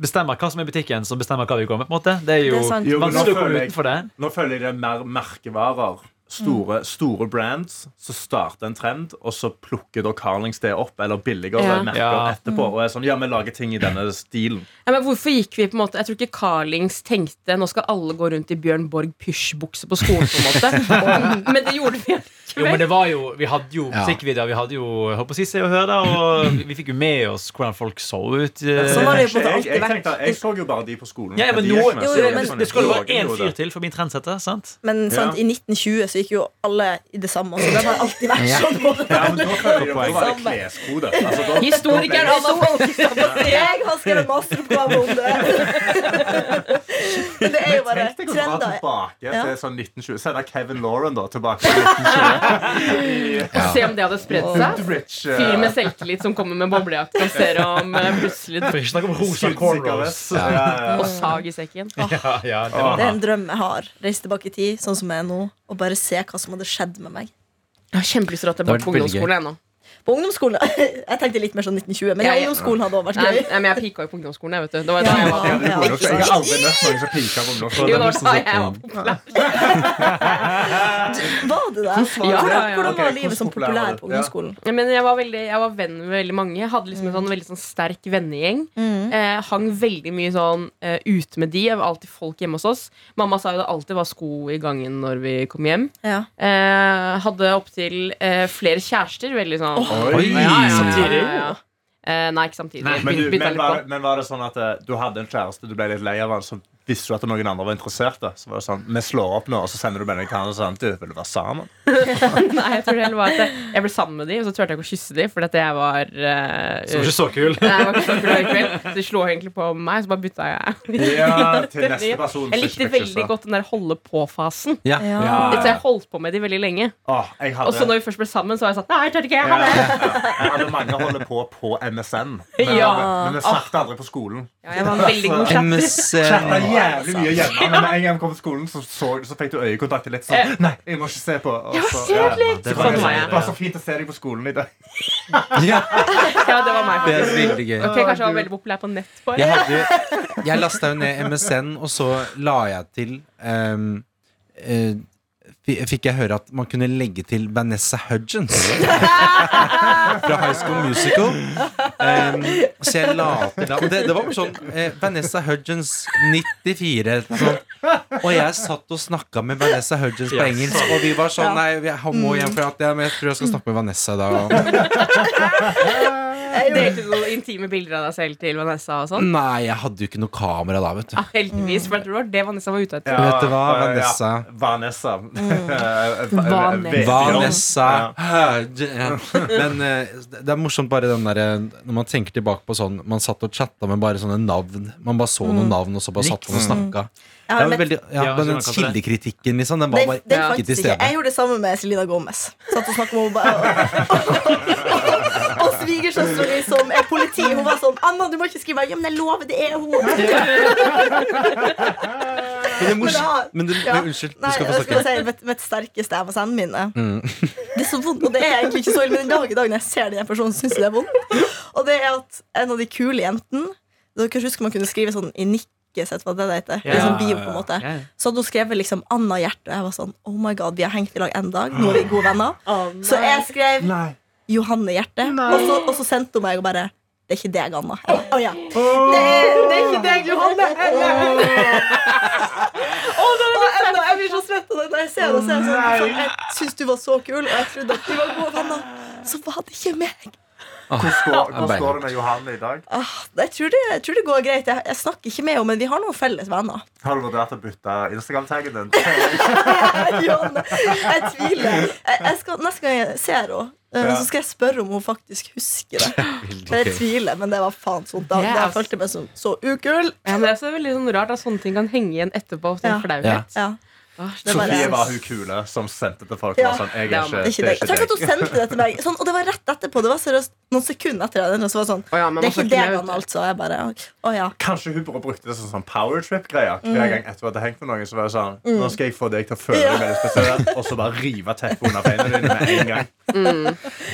bestemmer hva som er butikken, som bestemmer hva vi går med. på en måte Det er jo Det er. Jo, nå føler jeg- det. Nå føler jeg det er mer merkevarer. Store, store brands som starter en trend, og så plukker da Carlings det opp, eller billigere Ja. merker Ja. etterpå. Og er sånn, ja, vi lager ting i denne stilen. Ja, men hvorfor gikk vi på en måte Jeg tror ikke Carlings tenkte Nå skal alle gå rundt i Bjørn Borg pysjbukse på skolen. på en måte Men det gjorde vi Jo, men det var jo, Vi hadde jo Ja. musikkvideoer, vi hadde jo jeg håper å si Se og og vi, vi fikk jo med oss hvordan folk så ut. eh. Sånn har det på en måte jeg, alltid jeg, tenkte, jeg så jo bare de på skolen. Ja, men De nå, Jo, jo, det men- sånn det skulle en være én fyr til for min trendsetter. sant? Men sant, Ja. i 1920 så gikk jo alle i det samme. Så det har alltid vært sånn. Ja, men da føler jeg Samme. kleskode. Altså, Historikeren Anna Folkestad. Jeg har skrevet masteroppgave om det. Men det er jo bare Tenk deg å dra trender. tilbake Ja. til sånn 1920. Sende Kevin Lauren da tilbake til 1920. Og se om det hadde spredd seg. Eh, Fyr med selvtillit som kommer med boblejakke og ser om eh, plutselig For ikke snakke om rosa cornrows. vest. Ja, ja, Og sag i sekken. Ja, ja, det Det er en drøm jeg har. Reise tilbake i tid, sånn som jeg er nå, og bare se hva som hadde skjedd med meg. Jeg har kjempelyst til at jeg tilbake på ungdomsskolen ennå. På ungdomsskolen Jeg tenkte litt mer sånn 1920, men Ja, ja, ungdomsskolen hadde også vært gøy. nei, men jeg pika jo på ungdomsskolen. Jeg, vet du. Det var da jeg var Ja, Det ja, Jeg har aldri møtt noen som pika på ungdomsskolen. det var da jeg var populær. Var du det? Ja, ja, ja. Hvordan var livet som populær på ungdomsskolen? Ja, Men jeg var, veldig, jeg var venn med veldig mange. Jeg hadde liksom en sånn veldig sånn sterk vennegjeng. Mm. Eh, hang veldig mye sånn uh, ute med de. Det var alltid folk hjemme hos oss. Mamma sa jo det alltid var sko i gangen når vi kom hjem. Ja. Eh, hadde opptil eh, flere kjærester. Veldig sånn Oi, Ja, ja, ja, samtidig? ja, ja. Eh, nei, ikke samtidig. Men, du, men, var, men var det sånn at uh, du hadde en kjæreste, du ble litt lei av han, så visste du at noen andre var interesserte? Så var det sånn, Vi slår opp nå, og så sender du melding til han og sånn, du, vil du være sammen? Nei, jeg tror det var at jeg, ble sammen med de, og så turte jeg ikke å kysse de, fordi at jeg var uh, Så var ikke så kul. Nei, jeg var ikke så kul. Så de slo egentlig på meg, så bare bytta jeg. Ja, til neste person. Jeg likte veldig godt den der holde på-fasen. Ja. Ja. Ja. Så jeg holdt på med de veldig lenge. Åh, jeg Og så når vi først ble sammen, så var jeg sånn Nei, jeg tør ikke, jeg ja, har det. jeg hadde mange holde på på MSN. Men, Ja. men vi snakket aldri på skolen. Ja, jeg var en veldig god chatter. Chatta jævlig mye hjemme, men med en gang vi kom på skolen, så, så, så fikk du øyekontakt litt sånn Nei, jeg må ikke se på. Og så- det var, Sånn var jeg. det var så fint å se deg på skolen i dag. Ja, Ja, det var meg, det er veldig gøy. Ok, Kanskje jeg var veldig populær på nett. Bare. Jeg, hadde, jeg lasta jo ned MSN, og så la jeg til um, uh, Fikk jeg høre at man kunne legge til Vanessa Hudgens fra High School Musical. Ehm, så jeg la til det, det var bare sånn eh, Vanessa Hudgens 94 Sånn. Og jeg satt og snakka med Vanessa Hudgens på engelsk, og vi var sånn Nei, jeg må hjem for at jeg, jeg tror jeg skal snakke med Vanessa i dag. Delte du noen intime bilder av deg selv til Vanessa og sånn? Nei, jeg hadde jo ikke noe kamera da, vet du. ah, heldigvis, for det var det Vanessa var ute etter. Vet du hva, ja, Vanessa? Vanessa. Vanessa. Vanessa Ja. Men eh, det er morsomt bare den der Når man tenker tilbake på sånn Man satt og chatta med bare sånne navn. Man bare så noen navn, og så bare satt man og snakka. Jeg Det har var veldig, ja, Ja, men den kildekritikken, liksom, den var Den, bare den Ja. ikke til stede. Jeg gjorde det samme med Selina Gomez. Satt og snakket med henne bare- svigersøstera mi, som er politi, hun var sånn 'Anna, du må ikke skrive.' Ja, men jeg lover, det er hun. Men det er Men da- Men, du, Ja. men unnskyld, du skal få snakke. si mitt, mitt sterkeste MSN mine. Mm. Det er så vondt, og det er egentlig ikke så ille, men en dag i dag når jeg ser den personen, syns jeg det er vondt. Og det er at en av de kule jentene Dere husker man kunne skrive sånn i nikket sitt, hva det heter. Ja. Sånn bio, på en måte. Ja. Så hadde hun skrevet liksom Anna Hjerte, og jeg var sånn Oh my god, vi har hengt i lag en dag. Nå er vi gode venner. Så jeg skrev Nei. Johanne Hjerte, og så, og så sendte hun meg og bare Det er ikke deg, Anna. Å oh, «Å ja. det, er, det er ikke deg, Johanne. Jeg blir så svett av det når jeg ser det. Jeg, sånn, jeg syns du var så kul, og jeg trodde at vi var gode venner. Så var det ikke meg. Hvordan går, hvordan Bein. går det med Johanne i dag? Ah, jeg, tror det, jeg tror det går greit. Jeg, jeg snakker ikke med henne, men vi har noen felles venner. Har du vurdert å bytte Instagram-taggen din? Johanne, jeg tviler. Jeg, jeg skal, neste gang jeg ser henne, Ja. så skal jeg spørre om hun faktisk husker det. For jeg tviler, men det var faen sånt. Da, Yes. altså. følte jeg meg så, så ukul. Ja, men det er så veldig sånn rart at sånne ting kan henge igjen etterpå. Sånn Ja. Ja. Det er Sofie var hun kule som sendte til folk. Ja. Sånn, jeg er ikke, Det er ikke deg. Tenk at hun sendte det til meg. Sånn, og det var rett etterpå. Det var seriøst noen sekunder etter det. Og så var det sånn oh, ja, Det er ikke deg, han, altså. Jeg bare oh, ja. Kanskje hun bare brukte det som sånn powertrip-greier. Mm. Hver gang etter at det hengte med noen, så var det sånn Nå skal jeg få deg til å føle deg veldig spesiell, og så bare rive teppet under beina dine med en gang.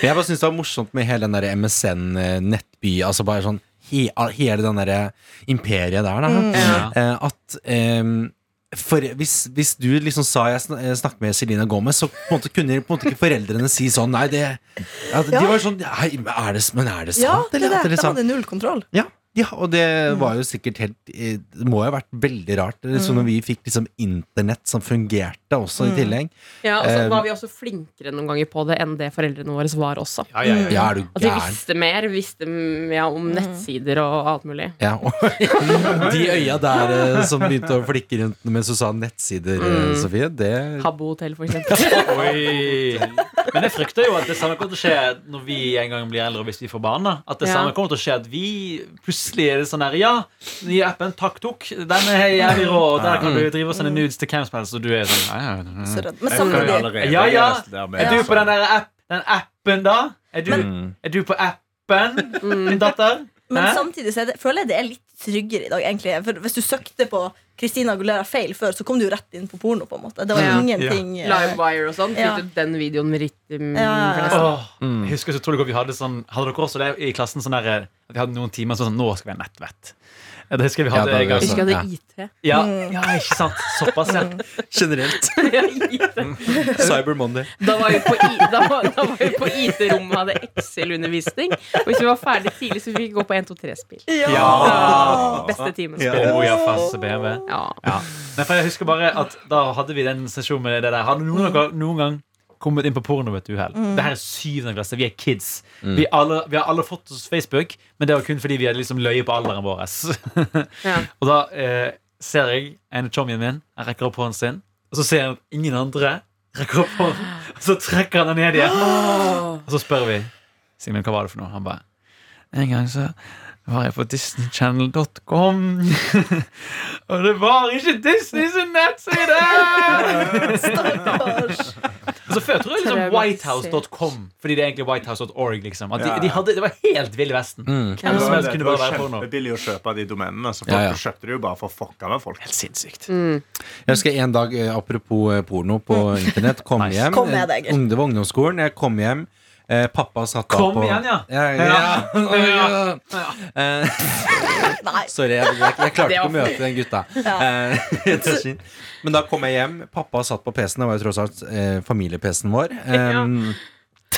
Jeg bare synes det var morsomt med hele den der MSN eh. Altså bare sånn he, Hele den der imperiet der. Da. Ja. Eh, at ehm, for hvis, hvis du liksom sa jeg sn- snakket med Selena Gomez, så på en måte kunne på en måte ikke foreldrene si sånn Nei, det ja, De var sånn er det, men er det sant? Ja, det er eller? det, det. det det hadde null kontroll. ja, ja, og det var jo sikkert helt eh, Det må jo ha vært veldig rart. Så når vi fikk liksom internett som fungerte også i tillegg Ja, og så Eh, var vi også flinkere noen ganger på det enn det foreldrene våre var også. Ja, ja, ja. Ja, er du At vi visste mer, vi visste mm, ja, om nettsider og alt mulig. Ja, og de øya der eh, som begynte å flikke rundt mens du sa nettsider, mm. Sofie, det Habbo hotell, for eksempel. Oi. Men jeg frykter jo at det samme kommer til å skje når vi en gang blir eldre hvis vi får barn. At det samme kommer til å skje at vi plutselig er det sånn her Ja, nye appen TakTok, den er jævlig rå. og Der kan du drive og sende nudes til hvem som helst, og du er sånn ja, ja, ja. Men sammen med jo samtidig Ja, ja. med- Er du på den der app, den appen, da? Er du, er du på appen, min datter? Men samtidig så er det, føler jeg det er litt tryggere i dag. egentlig For Hvis du søkte på Christina Aguilera feil før, så kom du jo rett inn på porno. på en måte Det var Ja. ingenting ja. Livewire og sånn. Ja. Fikk du den videoen med rytm? Ja, ja, ja. Åh, Jeg husker så utrolig godt vi hadde sånn Hadde dere også det i klassen sånn der, at vi hadde noen timer sånn Nå skal vi ha nettvett. Ja, Det jeg vi hadde Ja, det en gang. Vi skal ha Ja. IT. Ja, ja, ikke sant? Såpass, ja. generelt. Cyber Monday. Da var vi på, da var, da var vi på IT-rommet og hadde Excel-undervisning. Og hvis vi var ferdig tidlig, så fikk vi gå på 1-2-3-spill. Ja. Beste timen. Fast BV. Ja. Ja. Nei, for jeg husker bare at Da hadde vi den sesjonen med det der. Hadde noen, noen gang kommet inn på porno ved et uhell. Det her er syvende klasse. Vi er kids. Vi, alle, vi har alle fått oss Facebook, men det var kun fordi vi hadde liksom løyet på alderen vår. Ja. og da eh, ser jeg en chommien min. Han rekker opp hånden sin, og så ser jeg at ingen andre rekker opp hånden. Og så trekker han den ned igjen. Og så spør vi Simen, hva var det for noe? Han bare En gang så var jeg på disneychannel.com. og det var ikke Disney sin nettside! Stakkars. Så før tror jeg liksom whitehouse.com, fordi det er egentlig whitehouse.org. liksom At de, de hadde, Det var helt Vill Vesten. Mm. Hvem som helst Det kunne var bare være porno. kjempebillig å kjøpe de domenene, så folk Ja, ja. kjøpte det jo bare for å fucke med folk. Helt sinnssykt. Jeg husker en dag, eh, apropos eh, porno på internett, kom Nice. hjem. Kom med deg. Det var ungdomsskolen. Jeg kom hjem. Eh, pappa satt da Kom på igjen, ja. Ja, ja, ja. Eh. Sorry, jeg, jeg, jeg klarte ikke å møte den gutta. Eh. Men da kom jeg hjem. Pappa satt på PC-en. Det var jo tross alt eh, familie-PC-en vår. Um,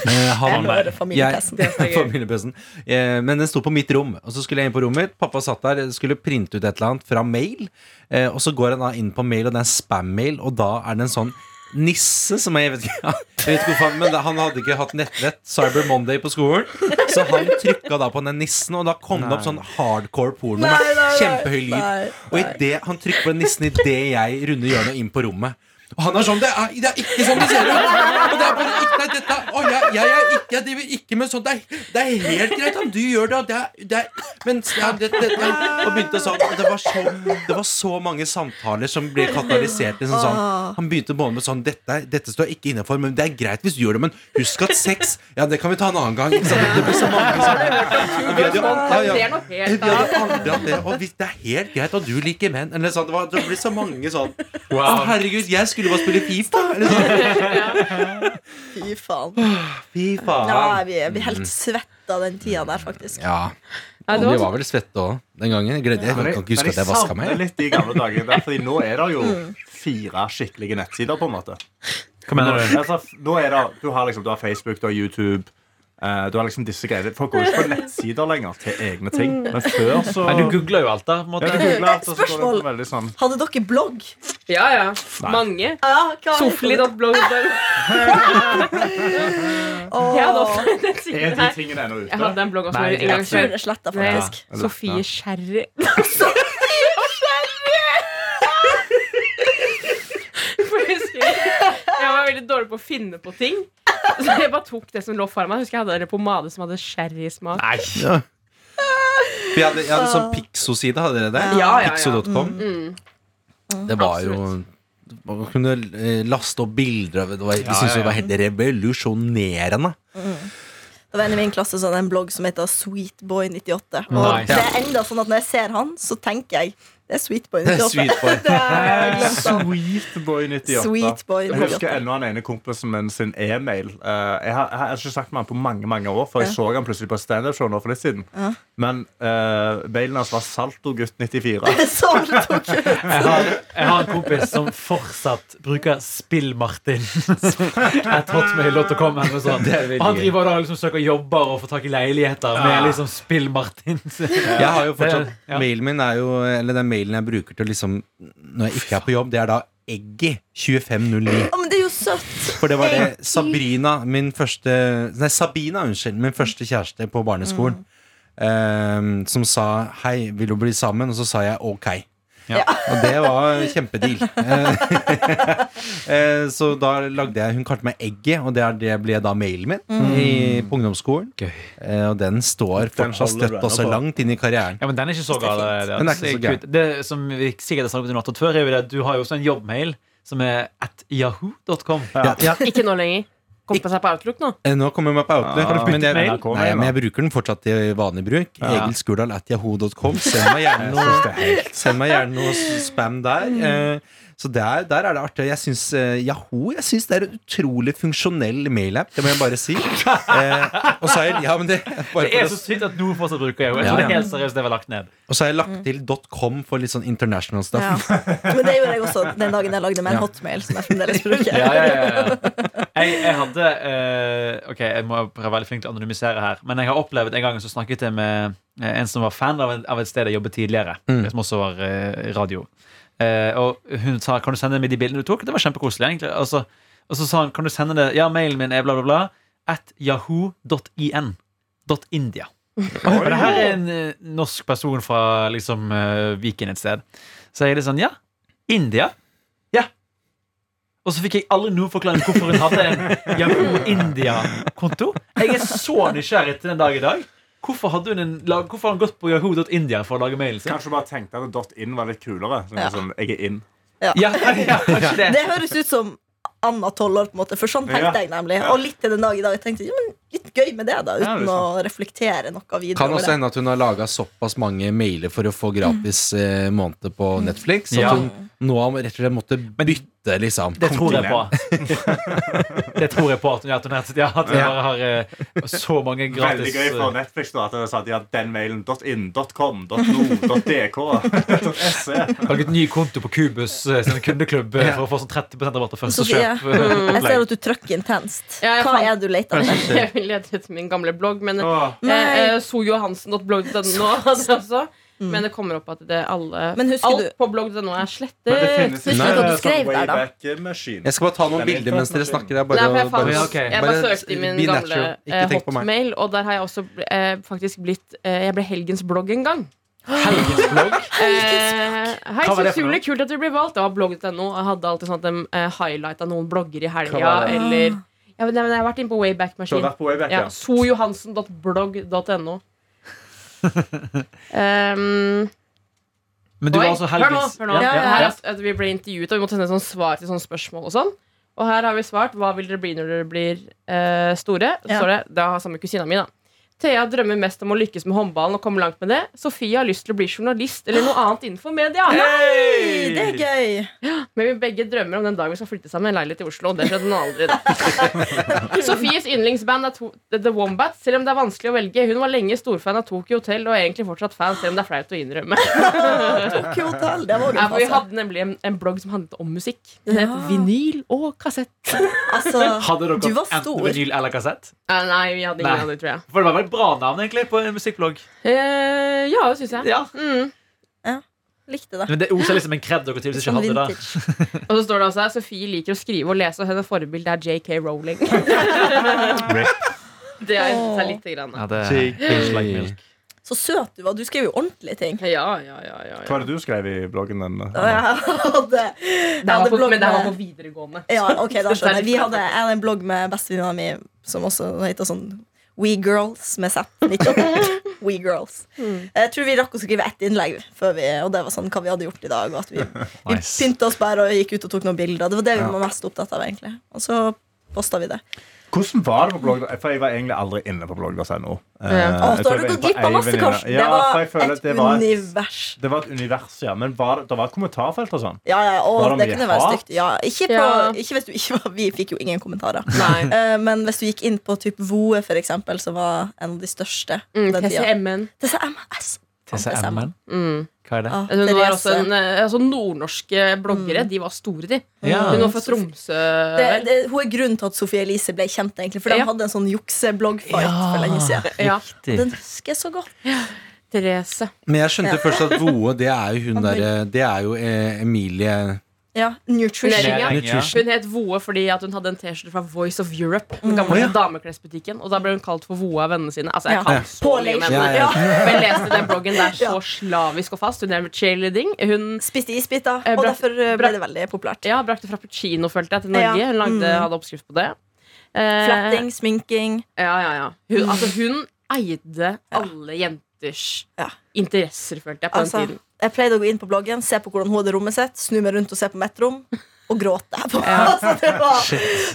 eh, han, Jeg familie-PC-en. Eh, men den sto på mitt rom. Og så skulle jeg inn på rommet mitt. Pappa satt der, skulle printe ut et eller annet fra mail. Eh, og så går han da inn på mail, og det er en spam-mail, og da er det en sånn Nisse som jeg vet ikke, jeg vet ikke hvorfor han, Men han hadde ikke hatt nettvett Cyber Monday på skolen. Så han trykka da på den nissen Og da kom det opp sånn hardcore porno Nei, nei, Med kjempehøy lyd. Nei, Og i det, han trykker på den nissen i det jeg runder hjørnet inn på rommet Og han er sånn, det er, det er ikke sånn det ser ut Og det er bare, ikke, nei, dette, å, jeg, jeg er ikke, jeg driver ikke med sånt det er, det er helt greit om du gjør det, og det er, det er Men ja, det, det, det, Og begynte sånn det var, så, det var så mange samtaler som ble katalysert liksom sånn. Han begynte både med sånn dette, dette står ikke innenfor, men det er greit hvis du gjør det Men husk at sex, ja det kan vi ta en annen gang ikke sant? Det blir så mange sånne vi hadde jo- er aldri hatt det. Og hvis det er helt greit at du liker menn Eller sånn, det, var, det blir så mange sånn Å herregud, jeg skulle bare spille FIFA Eller sånn. Fy faen. Fy faen Ja, vi er vi er helt svetta den tida der, faktisk. Ja, vi var vel svette òg Den gangen Jeg, gledde, jeg kan ikke huske at jeg vasket meg litt de gamle dagene der, Fordi nå er det jo fire skikkelige nettsider, på en måte. Hva mener du? Altså, nå er det, du, har liksom, du har Facebook, du har YouTube. Eh, du har liksom disse greiene Folk går ikke på nettsider lenger til egne ting. Men før så Nei, du googla jo alt, da. På en ja, du alt, og så går det veldig sånn Hadde dere blogg? Ja, ja. Mange. Ah, Sofli.blogg. oh. Jeg hadde også en nettside Er de her. tingene ennå Jeg hadde en blogg også Nei, en gang før. sletta, Nei, faktisk. Ja. Sofie Sherry. Sofie Sherry! Jeg var veldig dårlig på å finne på ting. Så jeg bare tok det som lå foran meg. Jeg husker jeg hadde en pomade som hadde sherrysmak. Ja. For jeg hadde, jeg hadde sånn Pixo-side, hadde dere det? Ja, ja, ja. Pixo.com Mm. Det var jo Man kunne eh, laste opp bilder av det. Det var- De syntes ja, det var helt revolusjonerende. Det var en i min klasse som hadde en blogg som heter Sweetboy98. Og Nei. det er enda sånn at når jeg ser han, så tenker jeg det er Sweetboy98. Sweetboy. Det har jeg glemt av. Sweetboy 98. Jeg husker 98. ennå han ene kompisen min sin e-mail. Eh, jeg, har, jeg har ikke sagt med han på mange mange år, for jeg så han plutselig på standup-show nå for litt siden. Men uh, mailen hans var saltogutt94. Saltogutt. jeg. Jeg har, jeg har en kompis som fortsatt bruker Spill-Martin. Et hotmail.com eller noe sånt. Han driver da liksom søker jobber og får tak i leiligheter med liksom Spill-Martin. Jeg har jo fortsatt ja. Mailen min er jo Eller den mailen jeg bruker til liksom Når jeg ikke er på jobb, det er da Eggy 2509. Å, men det er jo søtt. For det var det Sabrina, min første Nei, Sabina, unnskyld, min første kjæreste på barneskolen, eh, som sa 'hei, vil du bli sammen?' Og så sa jeg 'ok'. Ja. Og det var kjempedeal. Eh, så da lagde jeg Hun kalte meg Egget, og det, er, det ble da mailen min i, på ungdomsskolen. Gøy. Eh, og den står fortsatt støtt også langt inn i karrieren. Ja, men den er ikke så gal. Det, det som vi sikkert har snakket om natt før, er jo det at du har jo også en jobbmail som er at yahoo.com. Ja, ja, Ikke nå lenger. Kom på seg på Outlook nå. eh, nå kommer jeg meg på Outlook. Ja. men, jeg, Mail? nei, men jeg bruker den fortsatt i vanlig bruk. Ja. Egil Skurdal at yahoo.com. Send meg gjerne noe, send meg gjerne noe spam der. Eh, så der, der er det artig. Jeg syns eh, Yahoo Jeg synes det er en utrolig funksjonell mailapp. Det må jeg bare si. Eh, og så har jeg, ja, men det, bare Det er for så å, sykt at noen fortsatt bruker Yahoo. Jeg Ja, tror det er ja. helt seriøst det var lagt ned. og så har jeg lagt til .com for litt sånn international stuff. Ja. Men det gjorde jeg også den dagen jeg lagde med en Ja. hotmail, som jeg fremdeles bruker. Ja, ja, ja, ja. Jeg, jeg hadde eh, Ok, jeg må være veldig flink til å anonymisere her. Men jeg har opplevd en gang så snakket jeg med eh, en som var fan av, en, av et sted jeg jobbet tidligere. Mm. Som også var eh, radio. Eh, og hun sa kan du sende meg de bildene du tok. Det var kjempekoselig. egentlig Og så, og så sa hun kan du sende det Ja, mailen min er bla, bla, bla. At yahoo.in. India. Og det her er en eh, norsk person fra liksom eh, Viken et sted. Så jeg er litt sånn Ja, India? Ja. Og så fikk jeg aldri noen forklaring hvorfor hun hadde en Yahoo India-konto. Jeg er så nysgjerrig til den dag i dag. Hvorfor, hadde hun en, hvorfor har hun gått på yahoo.india for å lage mailen sin? Kanskje bare tenkte at dot .in var litt kulere. Sånn, Ja. sånn, jeg er in. Ja, ja, kanskje det. Det høres ut som Anna tolv på en måte for sånn tenkte Ja. jeg nemlig. Og litt til den dag i dag. Jeg tenkte, ja, men Litt gøy med det, da, Ja, uten å reflektere noe videre. Kan også hende at hun har laga såpass mange mailer for å få gratis eh, måned på Netflix. At Ja. hun nå har rett og slett måtte bytte, liksom. Det tror jeg på. Det tror jeg på at hun, at ja, at hun Ja. bare har eh, så mange gratis Veldig gøy for eh, Netflix da, at hun sa at de hadde den mailen .in.com.no.dk .com, .no, .dk, .se. laget ny konto på Kubus eh, sin kundeklubb eh, for å få sånn 30 rabatt på første kjøp. Jeg ser at du trykker intenst. Hva er det du leter etter? Lete etter min gamle blogg, men Åh. eh, eh, sojohansen.blogg.no også. Mm. Men det kommer opp at det alle Men Alt du- på blogg.no er slettet. Men det finnes ikke du hva du sånn skrev der, da? Jeg skal bare ta noen bilder mens dere snakker. Jeg bare, Nei, jeg, fant, bare, okay. jeg bare søkte i min gamle eh, hotmail, og der har jeg også eh, faktisk blitt eh, Jeg ble helgens blogg en gang. Helgens blogg. Eh, hei, så utrolig kult at du ble valgt. Det var blogg.no. Jeg hadde alltid sånn at de eh, highlighta noen blogger i helga, eller ja, men, Jeg har vært inne på Wayback Du har vært på Wayback, Ja, ja. sojohansen.blogg.no. um, Men du Oi, var altså hør nå, hør nå. Ja, Ja, ja, her er at vi ble intervjuet, og vi måtte sende sånn svar til sånne spørsmål og sånn. Og her har vi svart hva vil dere bli når dere blir uh, store. Så Ja. står det, Da har samme kusina mi, da. Thea drømmer mest om å lykkes med håndballen og komme langt med det. Sofie har lyst til å bli journalist eller noe annet innenfor media. Nei, det er gøy! ja, Men vi begge drømmer om den dagen vi skal flytte sammen i en leilighet i Oslo. Det skjedde nå aldri. Da. Sofies yndlingsband er to The Wombats, selv om det er vanskelig å velge. Hun var lenge storfan av Tokyo Hotel og er egentlig fortsatt fan, selv om det er flaut å innrømme. Tokyo Hotel, det var Ja, vi hadde nemlig en, en blogg som handlet om musikk. Den het Ja. Vinyl og kassett. Altså, Hadde dere du var enten stor. vinyl eller kassett? Uh, nei, vi hadde ingen av det, tror jeg. For det var et bra navn egentlig på en musikkblogg. Eh, ja, det syns jeg. Ja. Mm. Likte det. Men det oser liksom en kred dere tydeligvis ikke hadde der. Og så står det også her Sofie liker å skrive og lese, og hennes forbilde er JK Rowling. det er seg lite grann. Ja, det milk. Så søt du var. Du skrev jo ordentlige ting. Ja, ja, ja, ja, Hva er var det du skrev i bloggen din? Ja, jeg hadde, jeg Det var hadde på, men det var på videregående. Ja, ok, da er skjønner jeg. Vi hadde, jeg hadde en blogg med bestevenninna mi som også heter sånn We Girls med Z. We Girls. Jeg tror vi rakk å skrive ett innlegg, før vi, og det var sånn hva vi hadde gjort i dag. Og at vi, vi pynta oss bare og gikk ut og tok noen bilder. Det var det vi var mest opptatt av, egentlig. Og så posta vi det. Hvordan var det på blogg? For jeg var egentlig aldri inne på blogg.no. Eh, Ja. Uh, da har du gått glipp av masse. Karsten. Ja, det var føler et det var univers. det var et univers, ja. Men var det, var et kommentarfelt og sånn? Ja, ja, og det det kunne være stygt. Ja, ikke, på, Ja. ikke hvis du ikke var Vi fikk jo ingen kommentarer. Nei. Eh, men hvis du gikk inn på typ Voe, for eksempel, som var en av de største Mm, på den tida. TCM-en. TCMS. TCM-en. Mm. Hva er det? Ah, Hun var også en, eh, altså Nordnorske bloggere. Mm. De var store, de. Ja. Hun var fra Tromsø. det, det, hun er grunnen til at Sophie Elise ble kjent, egentlig. For de Ja. hadde en sånn juksebloggfight Ja. for lenge siden. Ja, Den husker jeg så godt. Therese. Men jeg skjønte Ja. først at Voe, det er jo hun derre Det er jo eh, Emilie Ja, Nutrition. Nutrition. Hun het Voe fordi at hun hadde en T-skjorte fra Voice of Europe. Den Mm. gamle oh, ja. dameklesbutikken Og da ble hun kalt for Voe av vennene sine. Altså, jeg kan Ja. så mye om henne. Ja, ja. Men jeg leste den bloggen der så Ja. slavisk og fast. Hun drev cheerleading. Hun Spiste isbiter, Eh, og bra- derfor eh, ble det veldig populært. ja, brakte frappuccino, følte jeg, til Norge. Hun lagde, Mm. hadde oppskrift på det. Flatting, sminking. Ja, ja, ja. Hun, altså, hun eide alle jenters Ja. interesser, følte jeg, på Altså, den tiden. Jeg pleide å gå inn på bloggen, se på hvordan hun hadde rommet sitt, snu meg rundt og se på mitt rom, og gråte. altså, det, var,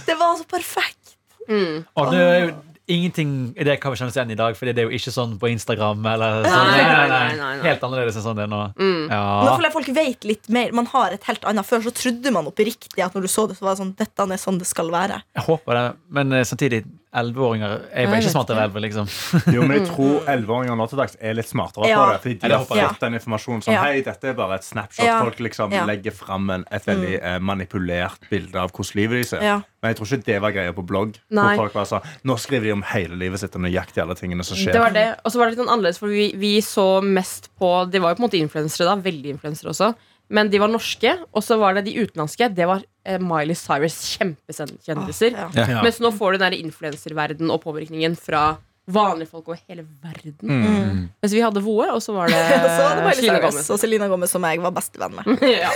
det var så perfekt. Mm. Og det er jo ingenting i det kan vi kjenne igjen i dag, Fordi det er jo ikke sånn på Instagram. Eller sånn. Nei, nei, nei, nei, nei. Helt annerledes enn sånn det er nå. Mm. Nå føler jeg folk vet litt mer. Man har et helt annet Før så trodde man oppriktig at når du så det, så var det sånn Dette er sånn det skal være. Jeg håper det. Men eh, samtidig, 11-åringer er jo ikke smartere enn 11, liksom. Jo, men jeg tror 11-åringer nå til dags er litt smartere Ja. på det. Fordi de har fått ja. den informasjonen som Ja. Hei, dette er bare et snapshot. Ja. Folk liksom Ja. legger fram et veldig eh, manipulert bilde av hvordan livet de ser. Ja. Men jeg tror ikke det var greia på blogg. Nei. Hvor folk bare sa Nå skriver de om hele livet sitt og nøyaktig alle tingene som skjer. Det var det. Og så var det litt annerledes, for vi, vi så mest på De var jo på en måte influensere da, veldig influensere også. Men de var norske, og så var det de utenlandske. Det var eh, Miley Cyrus kjempekjendiser. Ja. Ja. Mens nå får du den der influenserverden og påvirkningen fra vanlige folk over hele verden. Mm. Mens vi hadde Voe, og så var det Så det Miley Selena Gomez. og Selena Gomez som jeg var bestevenn med. ja.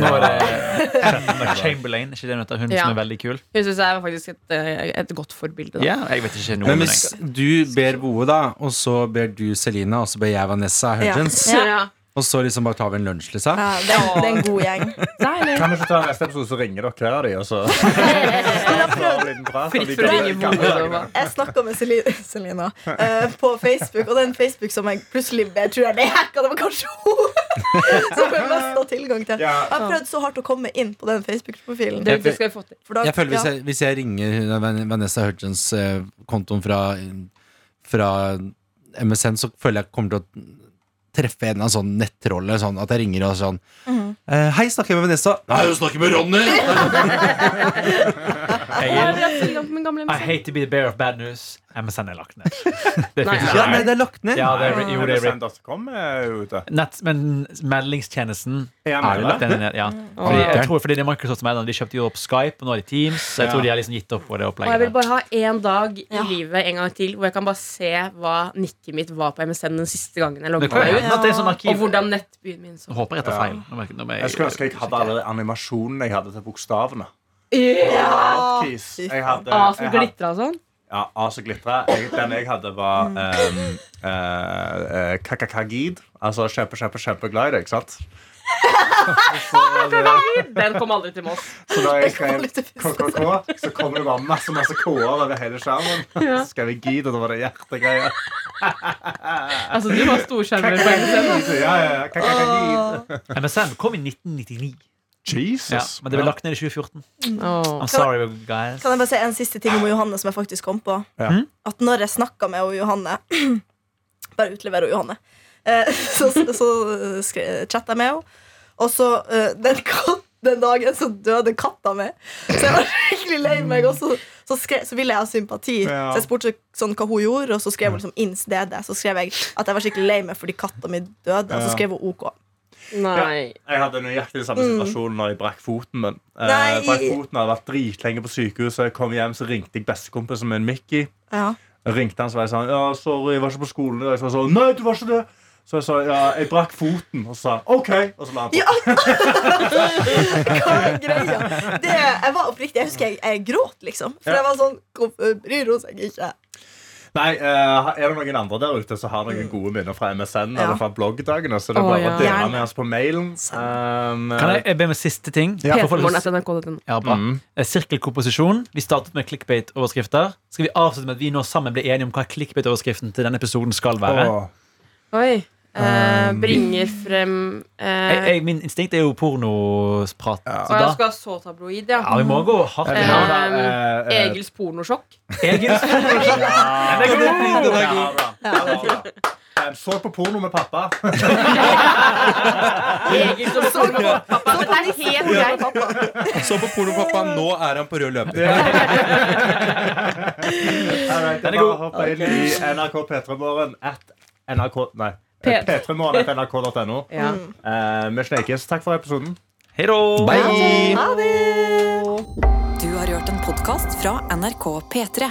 Nå er det Chamberlain. Ikke det hun heter? Hun Ja. som er veldig kul? Hun syns jeg er faktisk et, eh, et godt forbilde. Da. Ja, jeg vet ikke noe Men hvis du ber Voe, da, og så ber du Selina, og så ber jeg Vanessa Hudgens, Ja. Og så liksom bare tar vi en lunsj, liksom? Ja, det, er- det er en god gjeng. Deilig. Kan vi ikke ta neste episode, så ringer dere hver av de, og så Fritt for å ringe. Jeg snakka med Selina, Selina eh, på Facebook, og den Facebook som jeg plutselig jeg tror jeg ble hacka. Det var kanskje hun som jeg mest har tilgang til. Jeg har prøvd så hardt å komme inn på den Facebook-profilen. Det, det skal Jeg få til. Da- Jeg føler Hvis jeg, hvis jeg ringer Van- Vanessa Hudgens-kontoen fra, fra MSN, så føler jeg kommer til å treffe en annen sånn nettrolle. Sånn, at jeg ringer og sånn eh, Hei, snakker jeg med Vanessa? Nei, du snakker med Ronny! I hate to be the bearer of bad news. MSN er lagt ned. Det Nei, Ja, nei, det er lagt ned. Ja, det er, jo, det er MSN.com er ute. Nett, men meldingstjenesten Er lagt ned. Ja. Fordi, jeg tror fordi det er Microsoft som er den. De kjøpte jo opp Skype, og nå er det Teams. Så jeg tror de har liksom gitt opp på det Og jeg vil bare ha én dag i livet en gang til hvor jeg kan bare se hva nikket mitt var på MSN den siste gangen jeg logga meg ut. sånn Og arkiv. hvordan nettbyen min så håper jeg tar feil. Nå jeg- nå Jeg skulle ønske jeg hadde alle animasjonene jeg hadde til bokstavene. Ja. A som glitra og sånn. Ja, A som glitra. Den jeg hadde, var um, uh, kakakagid. Altså kjempe, kjempe, kjempeglad i det, ikke sant? så, Den kom aldri til Moss. så da jeg skrev. KKK, så kom det bare masse masse K-er over hele skjermen. Så skrev jeg gid, og da var det hjertegreier. Altså, du var storskjermer på MSN. Ja, ja, ja. Kakakagid. MSM kom i 1999. Jesus. Ja, men det ble lagt ned i 2014. Oh. I'm sorry, guys. Kan jeg bare si en siste ting om Johanne som jeg faktisk kom på? Ja. Mhm. At når jeg snakka med Johanne Bare utleverer Johanne. Så, så så chatta jeg med henne. Og så eh, den, den dagen så døde katta mi. Så jeg var skikkelig lei meg. Og så, så, skre, så ville jeg ha sympati. Ja. Så jeg spurte sånn hva hun gjorde, og så skrev hun liksom ins DD. Så skrev jeg at jeg var skikkelig lei meg fordi katta mi døde. Og så skrev hun OK. Nei. Jeg hadde nøyaktig den samme situasjonen når jeg brakk foten min. Eh, brakk foten hadde vært dritlenge på sykehuset. Jeg kom hjem, så ringte jeg bestekompisen min Mickey. Ja. Ringte han så var jeg sånn Ja, sorry, jeg var ikke på skolen Og jeg sa Nei, du var ikke det. Så jeg sa ja, jeg brakk foten. Og sa OK. Og så la han på. Ja. Hva er greia? Det, jeg var oppriktig, jeg husker jeg, jeg gråt, liksom. For Ja. jeg var sånn Hvorfor bryr hun seg ikke? Nei, uh, Er det noen andre der ute som har noen gode minner fra MSN Ja. eller fra bloggdagene, så det er Å, bare ja. å dele med oss på mailen. Um, Kan jeg, jeg be med siste ting? Ja. For folk som- P3morgen.nrk.no. Ja. Mm. Eh, Sirkelkomposisjon. Vi startet med clickbait-overskrifter. Skal vi avslutte med at vi nå sammen blir enige om hva clickbait-overskriften til denne episoden skal være? Åh. Oi. Eh, Um, bringer frem uh, Jeg, jeg, min instinkt er jo pornosprat. Ja. Så Og jeg skal ha så tabloid, ja. ja, vi må gå hardt Eh, da, eh, eh, Egils pornosjokk. Ja, porno er god. Så på porno med pappa. Egil som pornopappa. Det er helt greit. Så på pornopappa, nå er han på rød løper. Alright, Den er bare god. hopp inn i NRK P3morgen at NRK Nei. P- P3morgen.nrk.no. Ja. Eh, Vi snekes. Takk for episoden. Hei da. Bye! Ha det! Du har hørt en podkast fra NRK P3.